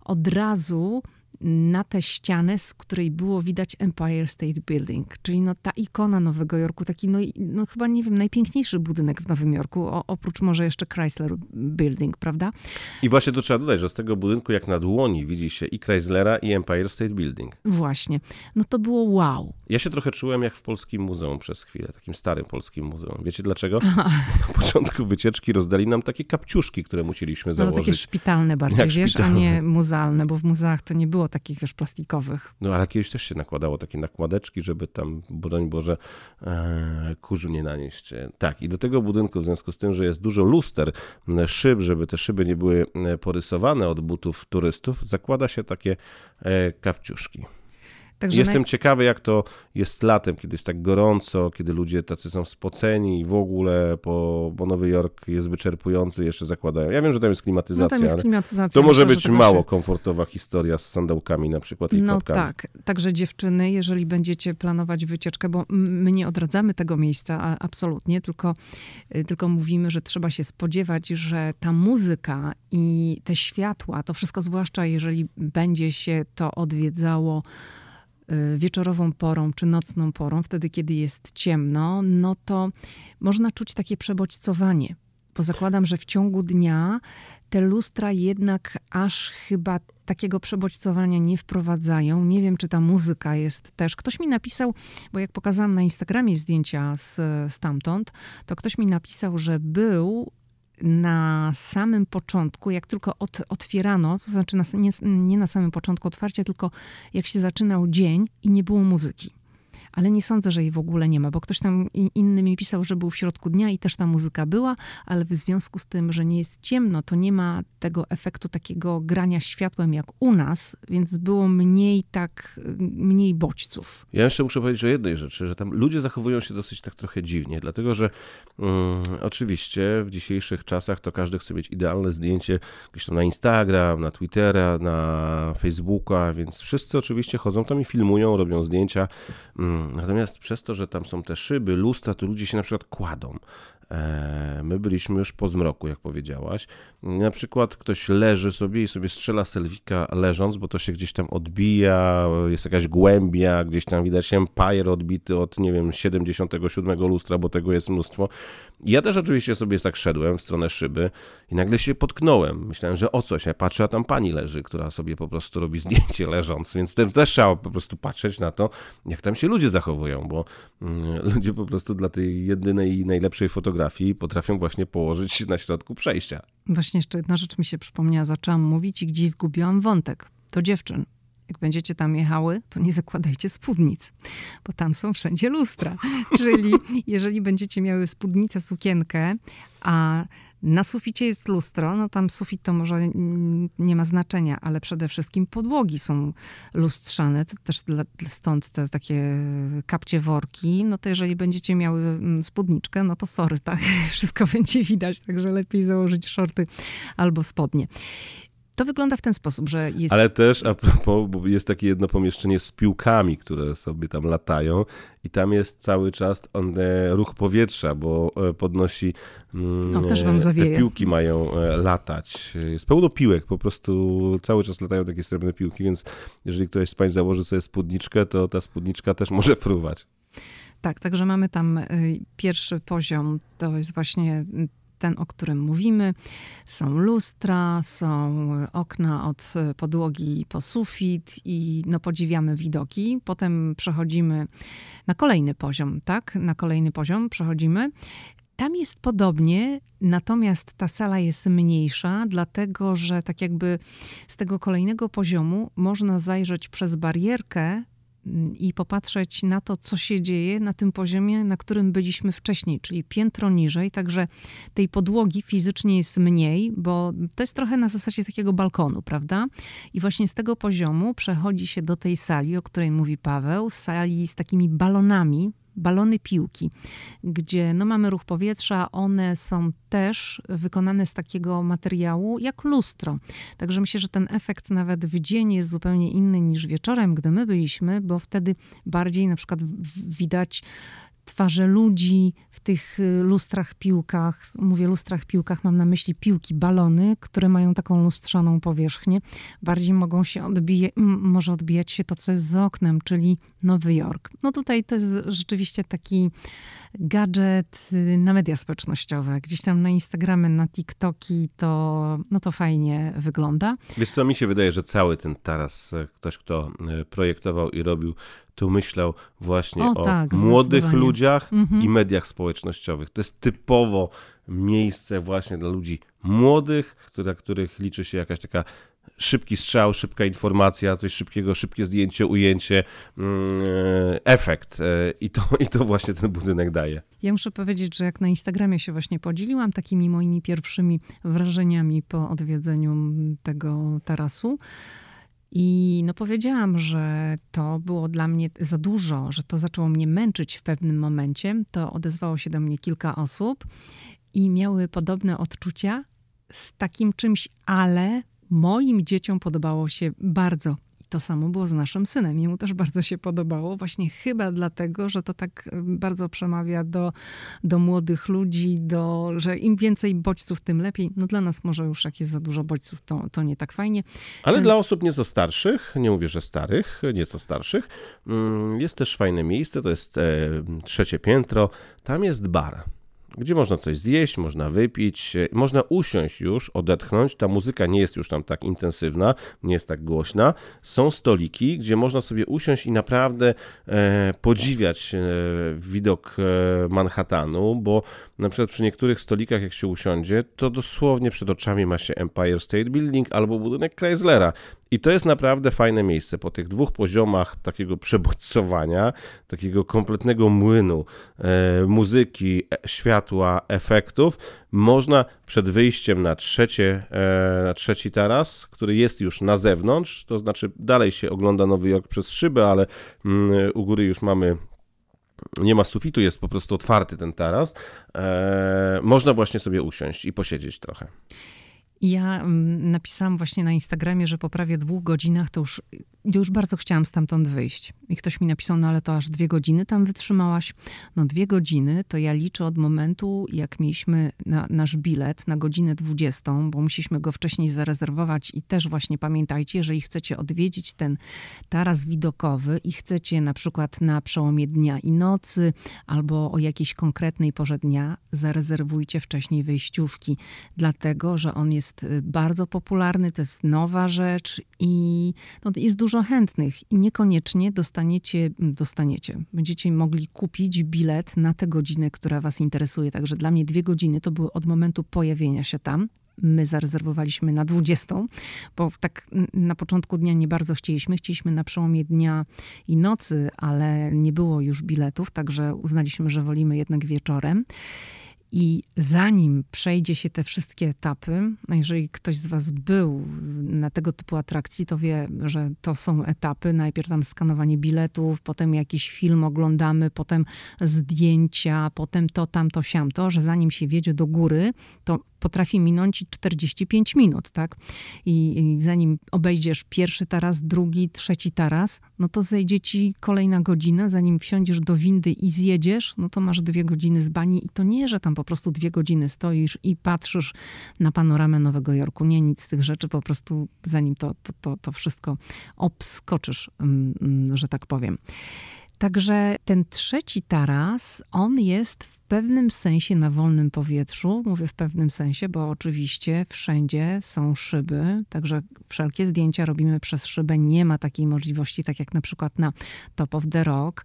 od razu na tę ścianę, z której było widać Empire State Building, czyli no ta ikona Nowego Jorku, taki no, no chyba nie wiem, najpiękniejszy budynek w Nowym Jorku, o, oprócz może jeszcze Chrysler Building, prawda? I właśnie to trzeba dodać, że z tego budynku jak na dłoni widzi się i Chryslera i Empire State Building. Właśnie. No to było wow. Ja się trochę czułem jak w Polskim Muzeum przez chwilę, takim starym Polskim Muzeum. Wiecie dlaczego? [LAUGHS] Na początku wycieczki rozdali nam takie kapciuszki, które musieliśmy założyć. No takie szpitalne bardziej, jak wiesz, szpitalne. a nie muzealne, bo w muzeach to nie było takich, wiesz, plastikowych. No ale kiedyś też się nakładało takie nakładeczki, żeby tam, broń Boże, e, kurzu nie nanieść. Tak, i do tego budynku, w związku z tym, że jest dużo luster, szyb, żeby te szyby nie były porysowane od butów turystów, zakłada się takie e, kapciuszki. Także Jestem naj... ciekawy, jak to jest latem, kiedy jest tak gorąco, kiedy ludzie tacy są spoceni i w ogóle, po, bo Nowy Jork jest wyczerpujący, jeszcze zakładają. Ja wiem, że tam jest klimatyzacja, no tam jest klimatyzacja to może być mało się... komfortowa historia z sandałkami na przykład i No klapkami. tak, także dziewczyny, jeżeli będziecie planować wycieczkę, bo my nie odradzamy tego miejsca absolutnie, tylko, y, tylko mówimy, że trzeba się spodziewać, że ta muzyka i te światła, to wszystko zwłaszcza jeżeli będzie się to odwiedzało wieczorową porą czy nocną porą, wtedy kiedy jest ciemno, no to można czuć takie przebodźcowanie. Bo zakładam, że w ciągu dnia te lustra jednak aż chyba takiego przebodźcowania nie wprowadzają. Nie wiem, czy ta muzyka jest też. Ktoś mi napisał, bo jak pokazałam na Instagramie zdjęcia z, stamtąd, to ktoś mi napisał, że był na samym początku, jak tylko od, otwierano, to znaczy na, nie, nie na samym początku otwarcia, tylko jak się zaczynał dzień i nie było muzyki ale nie sądzę, że jej w ogóle nie ma, bo ktoś tam inny mi pisał, że był w środku dnia i też ta muzyka była, ale w związku z tym, że nie jest ciemno, to nie ma tego efektu takiego grania światłem jak u nas, więc było mniej tak, mniej bodźców. Ja jeszcze muszę powiedzieć o jednej rzeczy, że tam ludzie zachowują się dosyć tak trochę dziwnie, dlatego że um, oczywiście w dzisiejszych czasach to każdy chce mieć idealne zdjęcie gdzieś tam na Instagram, na Twittera, na Facebooka, więc wszyscy oczywiście chodzą tam i filmują, robią zdjęcia. Um, Natomiast przez to, że tam są te szyby, lustra, to ludzie się na przykład kładą. E, my byliśmy już po zmroku, jak powiedziałaś. Na przykład ktoś leży sobie i sobie strzela selwika leżąc, bo to się gdzieś tam odbija, jest jakaś głębia, gdzieś tam widać empire odbity od, nie wiem, 77 lustra, bo tego jest mnóstwo. Ja też oczywiście sobie tak szedłem w stronę szyby i nagle się potknąłem. Myślałem, że o coś. Ja patrzę, a tam pani leży, która sobie po prostu robi zdjęcie [LAUGHS] leżąc, więc też trzeba po prostu patrzeć na to, jak tam się ludzie zachowują, bo mm, [LAUGHS] ludzie po prostu dla tej jedynej i najlepszej fotografii potrafią właśnie położyć się na środku przejścia. Właśnie jeszcze jedna rzecz mi się przypomniała. Zaczęłam mówić i gdzieś zgubiłam wątek. To dziewczyn jak będziecie tam jechały, to nie zakładajcie spódnic, bo tam są wszędzie lustra. Czyli jeżeli będziecie miały spódnicę, sukienkę, a na suficie jest lustro, no tam sufit to może nie ma znaczenia, ale przede wszystkim podłogi są lustrzane, to też dla, stąd te takie kapcie worki. No to jeżeli będziecie miały mm, spódniczkę, no to sorry, tak, [LAUGHS] wszystko będzie widać, także lepiej założyć shorty albo spodnie. To wygląda w ten sposób, że jest. Ale też a propos, bo jest takie jedno pomieszczenie z piłkami, które sobie tam latają, i tam jest cały czas on, e, ruch powietrza, bo e, podnosi. Mm, o, też wam zawieje. Te piłki mają e, latać. Jest pełno piłek, po prostu cały czas latają takie srebrne piłki, więc jeżeli ktoś z Pań założy sobie spódniczkę, to ta spódniczka też może fruwać. Tak, także mamy tam pierwszy poziom, to jest właśnie ten, o którym mówimy. Są lustra, są okna od podłogi po sufit i no, podziwiamy widoki. Potem przechodzimy na kolejny poziom, tak? Na kolejny poziom przechodzimy. Tam jest podobnie, natomiast ta sala jest mniejsza, dlatego że tak jakby z tego kolejnego poziomu można zajrzeć przez barierkę i popatrzeć na to, co się dzieje na tym poziomie, na którym byliśmy wcześniej, czyli piętro niżej, także tej podłogi fizycznie jest mniej, bo to jest trochę na zasadzie takiego balkonu, prawda? I właśnie z tego poziomu przechodzi się do tej sali, o której mówi Paweł, sali z takimi balonami, balony piłki, gdzie no, mamy ruch powietrza, one są też wykonane z takiego materiału jak lustro. Także myślę, że ten efekt nawet w dzień jest zupełnie inny niż wieczorem, gdy my byliśmy, bo wtedy bardziej na przykład widać twarze ludzi w tych y, lustrach piłkach. Mówię lustrach piłkach, mam na myśli piłki, balony, które mają taką lustrzaną powierzchnię. Bardziej mogą się odbijać, może odbijać się to, co jest za oknem, czyli Nowy Jork. No tutaj to jest rzeczywiście taki gadżet y, na media społecznościowe. Gdzieś tam na Instagramy, na TikToki to, no to fajnie wygląda. Wiesz co, mi się wydaje, że cały ten taras, e, ktoś kto e, projektował i robiu tu myślał właśnie o, o tak, młodych ludziach mhm. i mediach społecznościowych. To jest typowo miejsce właśnie dla ludzi młodych, dla których liczy się jakaś taka szybki strzał, szybka informacja, coś szybkiego, szybkie zdjęcie, ujęcie, mm, efekt. I to, I to właśnie ten budynek daje. Ja muszę powiedzieć, że jak na Instagramie się właśnie podzieliłam takimi moimi pierwszymi wrażeniami po odwiedzeniu tego tarasu, i no powiedziałam, że to było dla mnie za dużo, że to zaczęło mnie męczyć w pewnym momencie. To odezwało się do mnie kilka osób i miały podobne odczucia z takim czymś, ale moim dzieciom podobało się bardzo to samo było z naszym synem. Jemu też bardzo się podobało, właśnie chyba dlatego, że to tak bardzo przemawia do, do młodych ludzi, do, że im więcej bodźców, tym lepiej. No dla nas może już jak jest za dużo bodźców, to, to nie tak fajnie. Ale dla osób nieco starszych, nie mówię, że starych, nieco starszych, mm, jest też fajne miejsce, to jest e, trzecie piętro, tam jest bar gdzie można coś zjeść, można wypić, można usiąść już, odetchnąć. Ta muzyka nie jest już tam tak intensywna, nie jest tak głośna. Są stoliki, gdzie można sobie usiąść i naprawdę e, podziwiać e, widok e, Manhattanu, bo na przykład przy niektórych stolikach, jak się usiądzie, to dosłownie przed oczami ma się Empire State Building albo budynek Chryslera. I to jest naprawdę fajne miejsce. Po tych dwóch poziomach takiego przebodźcowania, takiego kompletnego młynu e, muzyki, e, światła, efektów, można przed wyjściem na, trzecie, e, na trzeci taras, który jest już na zewnątrz, to znaczy dalej się ogląda Nowy Jork przez szybę, ale mm, u góry już mamy nie ma sufitu, jest po prostu otwarty ten taras, e, można właśnie sobie usiąść i posiedzieć trochę. Ja mm, napisałam właśnie na Instagramie, że po prawie dwóch godzinach to już już bardzo chciałam stamtąd wyjść. I ktoś mi napisał, no ale to aż dwie godziny tam wytrzymałaś. No dwie godziny to ja liczę od momentu, jak mieliśmy na, nasz bilet na godzinę 20, bo musieliśmy go wcześniej zarezerwować i też właśnie pamiętajcie, jeżeli chcecie odwiedzić ten taras widokowy i chcecie na przykład na przełomie dnia i nocy albo o jakiejś konkretnej porze dnia, zarezerwujcie wcześniej wejściówki, dlatego, że on jest y, bardzo popularny, to jest nowa rzecz i no, jest dużo chętnych i niekoniecznie dostaniecie, dostaniecie, będziecie mogli kupić bilet na tę godzinę, która Was interesuje. Także dla mnie dwie godziny to były od momentu pojawienia się tam. My zarezerwowaliśmy na 20, bo tak na początku dnia nie bardzo chcieliśmy. Chcieliśmy na przełomie dnia i nocy, ale nie było już biletów, także uznaliśmy, że wolimy jednak wieczorem. I zanim przejdzie się te wszystkie etapy, jeżeli ktoś z Was był na tego typu atrakcji, to wie, że to są etapy. Najpierw tam skanowanie biletów, potem jakiś film oglądamy, potem zdjęcia, potem to, tamto, siamto, że zanim się wiedzie do góry, to potrafi minąć 45 minut, tak? I, I, zanim obejdziesz pierwszy taras, drugi, trzeci taras, no to zejdzie ci kolejna godzina, zanim wsiądziesz do windy i zjedziesz, no to masz dwie godziny z bani i to nie, że tam po prostu dwie godziny stoisz i patrzysz na panoramę Nowego Jorku. Nie, nic z tych rzeczy, po prostu zanim to, to, to, to wszystko obskoczysz, mm, mm, że tak powiem. Także ten trzeci taras, on jest w pewnym sensie na wolnym powietrzu. Mówię w pewnym sensie, bo oczywiście wszędzie są szyby, także wszelkie zdjęcia robimy przez szybę. Nie ma takiej możliwości, tak jak na przykład na Top of the Rock.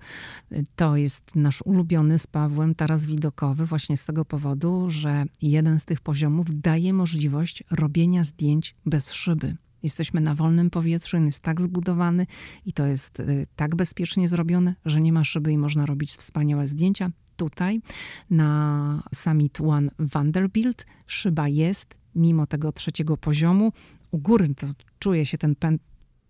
To jest nasz ulubiony z Pawłem taras widokowy, właśnie z tego powodu, że jeden z tych poziomów daje możliwość robienia zdjęć bez szyby. Jesteśmy na wolnym powietrzu, on jest tak zbudowany i to jest y, tak bezpiecznie zrobione, że nie ma szyby i można robić wspaniałe zdjęcia. Tutaj na Summit One Vanderbilt szyba jest, mimo tego trzeciego poziomu. U góry to czuje się ten pęd,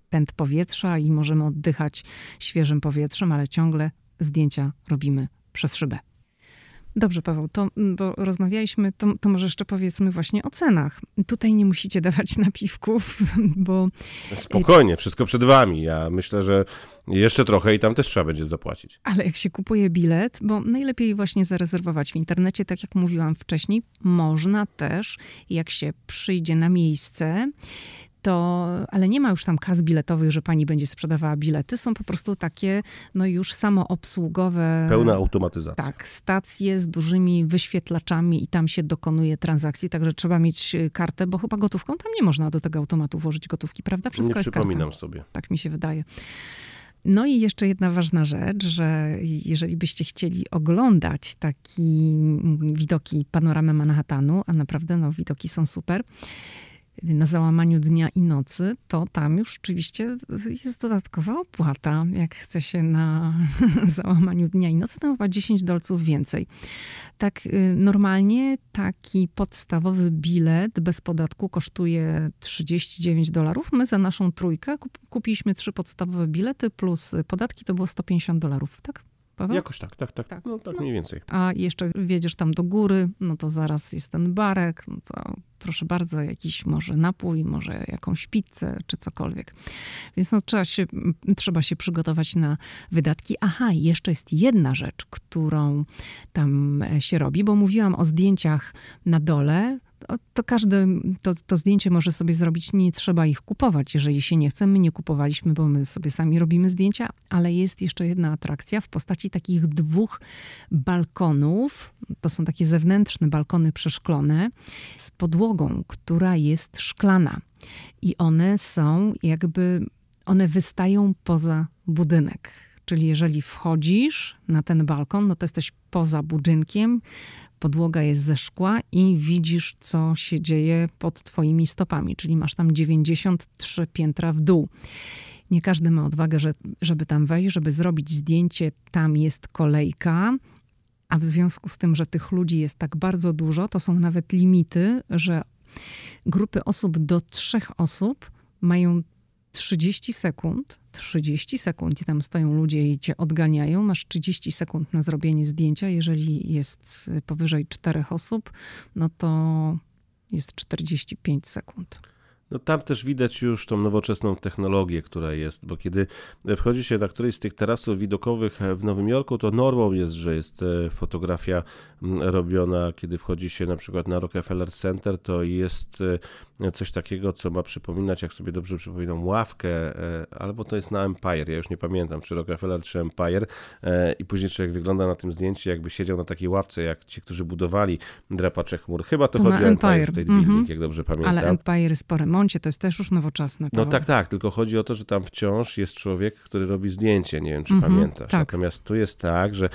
pęd powietrza i możemy oddychać świeżym powietrzem, ale ciągle zdjęcia robimy przez szybę. Dobrze, Paweł, to mm, bo rozmawialiśmy, to, to, może jeszcze powiedzmy właśnie o cenach. Tutaj nie musicie dawać [LAUGHS] napiwków, bo. Spokojnie, wszystko przed wami. Ja myślę, że jeszcze trochę i tam też trzeba będzie zapłacić. Ale jak się kupuje bilet, bo najlepiej właśnie zarezerwować w internecie, tak jak mówiłam wcześniej, można też, jak się przyjdzie na miejsce, to, ale nie ma już tam kas biletowych, że pani będzie sprzedawała bilety. Są po prostu takie, no już samoobsługowe. Pełna automatyzacja. Tak, stacje z dużymi wyświetlaczami i tam się dokonuje transakcji, także trzeba mieć y, kartę, bo chyba gotówką tam nie można do tego automatu włożyć gotówki, prawda? Wszystko nie jest przypominam kartą. sobie. Tak mi się wydaje. No i jeszcze jedna ważna rzecz, że jeżeli byście chcieli oglądać taki mm, widoki, panoramę Manhattanu, a naprawdę no, widoki są super, na załamaniu dnia i nocy, to tam już oczywiście jest dodatkowa opłata. Jak chce się na [LAUGHS] załamaniu dnia i nocy, to chyba 10 dolców więcej. Tak y, normalnie taki podstawowy bilet bez podatku kosztuje 39 dolarów. My za naszą trójkę kupiliśmy trzy podstawowe bilety plus podatki, to było 150 dolarów, tak? Paweł? Jakoś tak, tak, tak. tak. No tak mniej więcej. A jeszcze wiedziesz tam do góry, no to zaraz jest ten barek, no to proszę bardzo, jakiś może napój, może jakąś pizzę czy cokolwiek. Więc no trzeba się, trzeba się przygotować na wydatki. Aha, jeszcze jest jedna rzecz, którą tam się robi, bo mówiłam o zdjęciach na dole, to każdy to, to, zdjęcie może sobie zrobić, nie trzeba ich kupować, jeżeli się nie chce. My nie kupowaliśmy, bo my sobie sami robimy zdjęcia, ale jest jeszcze jedna atrakcja w postaci takich dwóch balkonów. To są takie zewnętrzne balkony przeszklone z podłogą, która jest szklana. I one są jakby, one wystają poza budynek. Czyli jeżeli wchodzisz na ten balkon, no to jesteś poza budynkiem, podłoga jest ze szkła i widzisz, co się dzieje pod twoimi stopami, czyli masz tam 93 piętra w dół. Nie każdy ma odwagę, żeby tam wejść, żeby zrobić zdjęcie. Tam jest kolejka, a w związku z tym, że tych ludzi jest tak bardzo dużo, to są nawet limity, że grupy osób do trzech osób mają 30 sekund, 30 sekund i tam stoją ludzie i cię odganiają. Masz 30 sekund na zrobienie zdjęcia. Jeżeli jest powyżej czterech osób, no to jest 45 sekund. No tam też widać już tą nowoczesną technologię, która jest, bo kiedy wchodzi się na któryś z tych tarasów widokowych w Nowym Jorku, to normą jest, że jest e, fotografia robiona, kiedy wchodzi się na przykład na Rockefeller Center, to jest e, coś takiego, co ma przypominać, jak sobie dobrze przypominam, ławkę, e, albo to jest na Empire, ja już nie pamiętam, czy Rockefeller, czy Empire i później człowiek wygląda na tym zdjęciu, jakby siedział na takiej ławce, jak ci, którzy budowali drapacze chmur. Chyba to, to chodzi o Empire State Building, mm -hmm. jak dobrze pamiętam. Ale Empire jest po remoncie, to jest też już nowoczesne. No tak, tak, tylko chodzi o to, że tam wciąż jest człowiek, który robi zdjęcie, nie wiem, czy -hmm, pamiętasz. Tak. Natomiast tu jest tak, że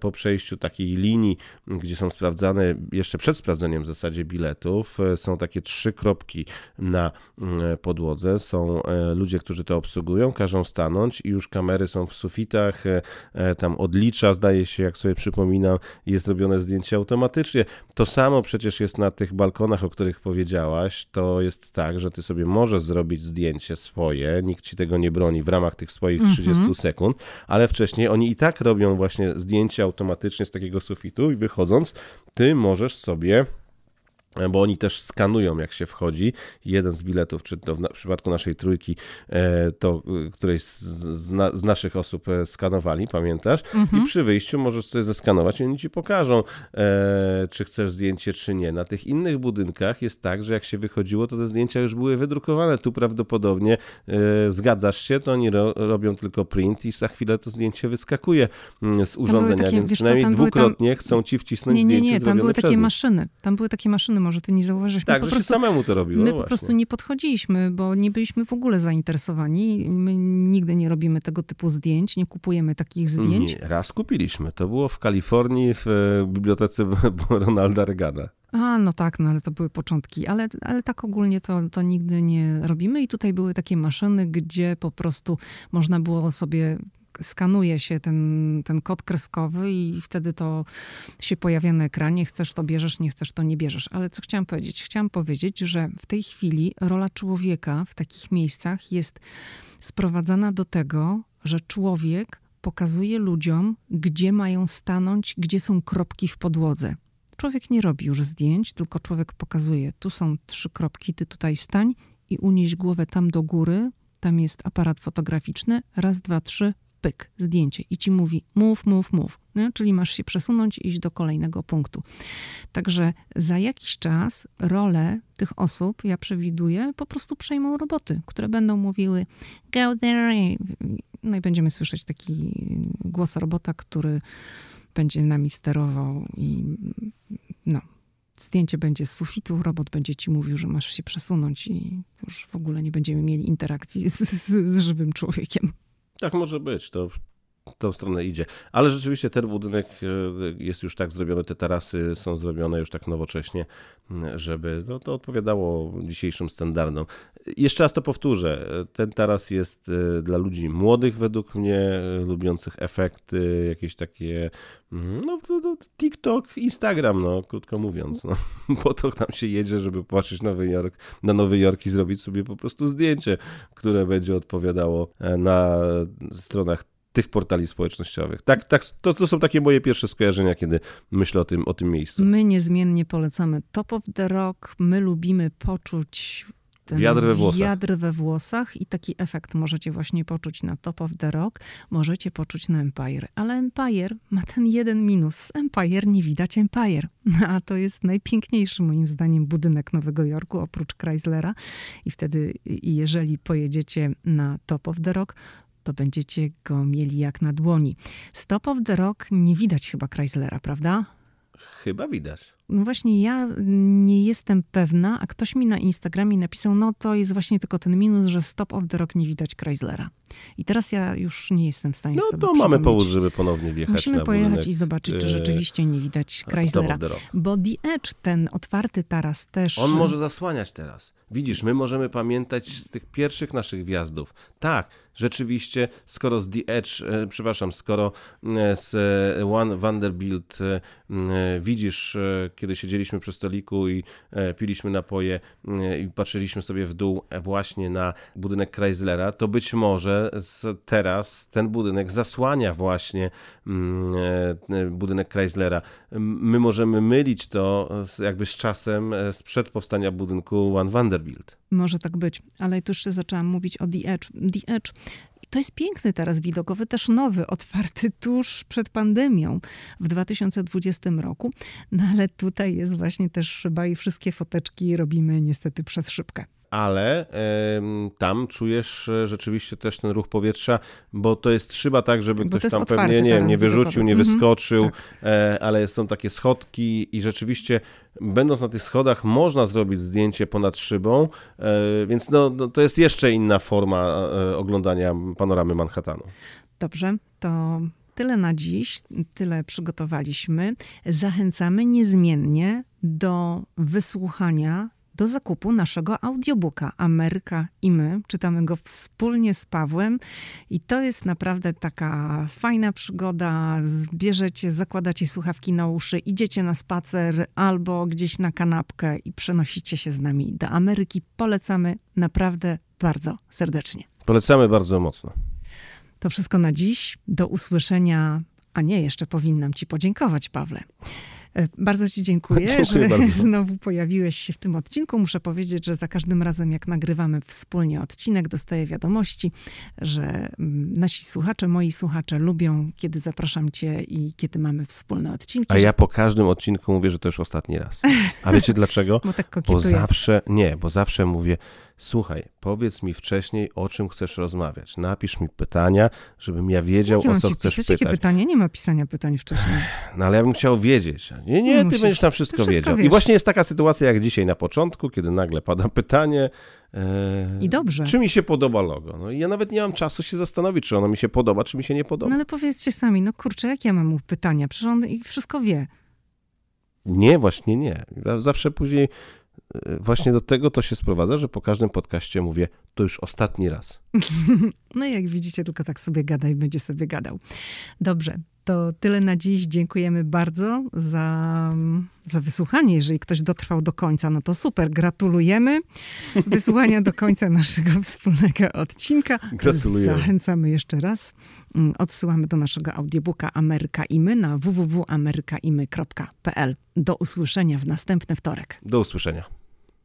po przejściu takiej linii, gdzie są sprawdzane, jeszcze przed sprawdzeniem w zasadzie biletów, są takie trzy kropki na mm, podłodze, są e, ludzie, którzy to obsługują, każą stanąć i już kamery są w sufitach, e, e, tam odlicza, zdaje się, jak sobie przypominam, jest robione zdjęcie automatycznie. To samo przecież jest na tych balkonach, o których powiedziałaś, to jest tak, że ty sobie możesz zrobić zdjęcie swoje, nikt ci tego nie broni w ramach tych swoich 30 mm -hmm. sekund, ale wcześniej oni i tak robią właśnie zdjęcie automatycznie z takiego sufitu i wychodząc, ty możesz sobie bo oni też skanują, jak się wchodzi. Jeden z biletów, czy to w, na, w przypadku naszej trójki, e, to e, którejś z, z, na, z, naszych osób e, skanowali, pamiętasz? Mhm. I przy wyjściu możesz sobie zeskanować i oni ci pokażą, e, czy chcesz zdjęcie, czy nie. Na tych innych budynkach jest tak, że jak się wychodziło, to te zdjęcia już były wydrukowane. Tu prawdopodobnie e, zgadzasz się, to oni ro, robią tylko print i za chwilę to zdjęcie wyskakuje mm, z urządzenia, takie, więc przynajmniej dwukrotnie tam... chcą ci wcisnąć nie, nie, nie, zdjęcie nie, tam były takie maszyny. Tam były takie maszyny może ty nie zauważyłeś. Tak, że prostu, samemu to robiło. My właśnie. po prostu nie podchodziliśmy, bo nie byliśmy w ogóle zainteresowani. My nigdy nie robimy tego typu zdjęć, nie kupujemy takich zdjęć. Nie, raz kupiliśmy. To było w Kalifornii w e, bibliotece [LAUGHS] Ronalda Reagana. A, no tak, no ale to były początki, ale, ale tak ogólnie to, to nigdy nie robimy. I tutaj były takie maszyny, gdzie po prostu można było sobie skanuje się ten, ten kod kreskowy i wtedy to się pojawia na ekranie. Chcesz to bierzesz, nie chcesz to nie bierzesz. Ale co chciałam powiedzieć? Chciałam powiedzieć, że w tej chwili rola człowieka w takich miejscach jest sprowadzana do tego, że człowiek pokazuje ludziom, gdzie mają stanąć, gdzie są kropki w podłodze. Człowiek nie robi już zdjęć, tylko człowiek pokazuje, tu są trzy kropki, ty tutaj stań i unieś głowę tam do góry, tam jest aparat fotograficzny, raz, dwa, trzy, pyk, zdjęcie i ci mówi mów, mów, mów. Nie? Czyli masz się przesunąć i iść do kolejnego punktu. Także za jakiś czas rolę tych osób, ja przewiduję, po prostu przejmą roboty, które będą mówiły go there. No i będziemy słyszeć taki głos robota, który będzie nami sterował i no, zdjęcie będzie z sufitu, robot będzie ci mówił, że masz się przesunąć i już w ogóle nie będziemy mieli interakcji z, z, z żywym człowiekiem. Tak może być. To tą stronę idzie. Ale rzeczywiście ten budynek e, jest już tak zrobiony, te tarasy są zrobione już tak nowocześnie, żeby no, to odpowiadało dzisiejszym standardom. Jeszcze raz to powtórzę. Ten taras jest e, dla ludzi młodych według mnie, e, lubiących efekty, jakieś takie no, TikTok, Instagram, no, krótko mówiąc. No. [LAUGHS] Po to tam się jedzie, żeby patrzeć Nowy Jork, na Nowy Jork i zrobić sobie po prostu zdjęcie, które będzie odpowiadało na stronach tych portali społecznościowych. Tak, tak, to, to są takie moje pierwsze skojarzenia, kiedy myślę o tym, o tym miejscu. My niezmiennie polecamy Top of the Rock. My lubimy poczuć ten wiatr we włosach. Wiatr we włosach i taki efekt możecie właśnie poczuć na Top of the Rock, możecie poczuć na Empire. Ale Empire ma ten jeden minus. Empire nie widać Empire. [LAUGHS] A to jest najpiękniejszy moim zdaniem budynek Nowego Jorku oprócz Chryslera. I wtedy, jeżeli pojedziecie na Top of the Rock, to będziecie go mieli jak na dłoni. Stop of the Rock nie widać chyba Chryslera, prawda? Chyba widać. No właśnie ja nie jestem pewna, a ktoś mi na Instagramie napisał, no to jest właśnie tylko ten minus, że Stop of the Rock nie widać Chryslera. I teraz ja już nie jestem w stanie no, sobie No to mamy powód, żeby ponownie wjechać Musimy na pojechać budynek, i zobaczyć, czy rzeczywiście nie widać Chryslera. Bo The Edge, ten otwarty taras też... On może zasłaniać teraz. Widzisz, my możemy pamiętać z tych pierwszych naszych wjazdów. Tak, rzeczywiście, skoro z The Edge, e, przepraszam, skoro e, z e, One Vanderbilt widzisz, kiedy siedzieliśmy przy stoliku i piliśmy napoje i patrzyliśmy sobie w dół właśnie na budynek Chryslera, to być może teraz ten budynek zasłania właśnie budynek Chryslera. My możemy mylić to jakby z czasem sprzed powstania budynku One Vanderbilt. Może tak być, ale tu jeszcze zaczęłam mówić o The Edge. The Edge to jest piękny teraz widokowy, też nowy, otwarty tuż przed pandemią w 2020 roku. No ale tutaj jest właśnie też szyba i wszystkie foteczki robimy niestety przez szybkę ale tam czujesz rzeczywiście też ten ruch powietrza, bo to jest szyba tak, żeby bo ktoś tam pewnie nie, nie wyrzucił, nie mhm, wyskoczył, tak. e, ale są takie schodki i rzeczywiście będąc na tych schodach można zrobić zdjęcie ponad szybą, e, więc no, no, to jest jeszcze inna forma e, oglądania panoramy Manhattanu. Dobrze, to tyle na dziś, tyle przygotowaliśmy. Zachęcamy niezmiennie do wysłuchania do zakupu naszego audiobooka Ameryka i my. Czytamy go wspólnie z Pawłem i to jest naprawdę taka fajna przygoda. Zbierzecie, zakładacie słuchawki na uszy, idziecie na spacer albo gdzieś na kanapkę i przenosicie się z nami do Ameryki. Polecamy naprawdę bardzo serdecznie. Polecamy bardzo mocno. To wszystko na dziś. Do usłyszenia. A nie, jeszcze powinnam Ci podziękować, Pawle. E, bardzo Ci dziękuję, [LAUGHS] dziękuję że bardzo. [LAUGHS] znowu pojawiłeś się w tym odcinku. Muszę powiedzieć, że za każdym razem, jak nagrywamy wspólnie odcinek, dostaję wiadomości, że mm, nasi słuchacze, moi słuchacze lubią, kiedy zapraszam Cię i kiedy mamy wspólne odcinki. A ja po każdym odcinku mówię, że to już ostatni raz. A wiecie [LAUGHS] dlaczego? bo tak Bo zawsze, nie, bo zawsze mówię, słuchaj, powiedz mi wcześniej, o czym chcesz rozmawiać. Napisz mi pytania, żebym ja wiedział, o co chcesz pisać? pytać. Jakie pytanie? Nie ma pisania pytań wcześniej. No ale ja bym chciał wiedzieć. Nie, nie, ty Musisz. będziesz tam wszystko, wszystko wiedział. Wiesz. I właśnie jest taka sytuacja jak dzisiaj na początku, kiedy nagle pada pytanie, e, I dobrze. Czy mi się podoba logo? No i ja nawet nie mam czasu się zastanowić, czy ono mi się podoba, czy mi się nie podoba. No ale powiedzcie sami, no kurczę, jak ja mam mu pytania? Przecież on wszystko wie. Nie, właśnie nie. Zawsze później właśnie do tego to się sprowadza, że po każdym podcaście mówię, to już ostatni raz. [LAUGHS] No jak widzicie, tylko tak sobie gada i będzie sobie gadał. Dobrze, to tyle na dziś. Dziękujemy bardzo za, za wysłuchanie. Jeżeli ktoś dotrwał do końca, no to super. Gratulujemy [LAUGHS] wysłuchania do końca naszego wspólnego odcinka. Gratulujemy. Zachęcamy jeszcze raz. Mm, odsyłamy do naszego audiobooka Ameryka i my na www.amerykaimy.pl. Do usłyszenia w następny wtorek. Do usłyszenia.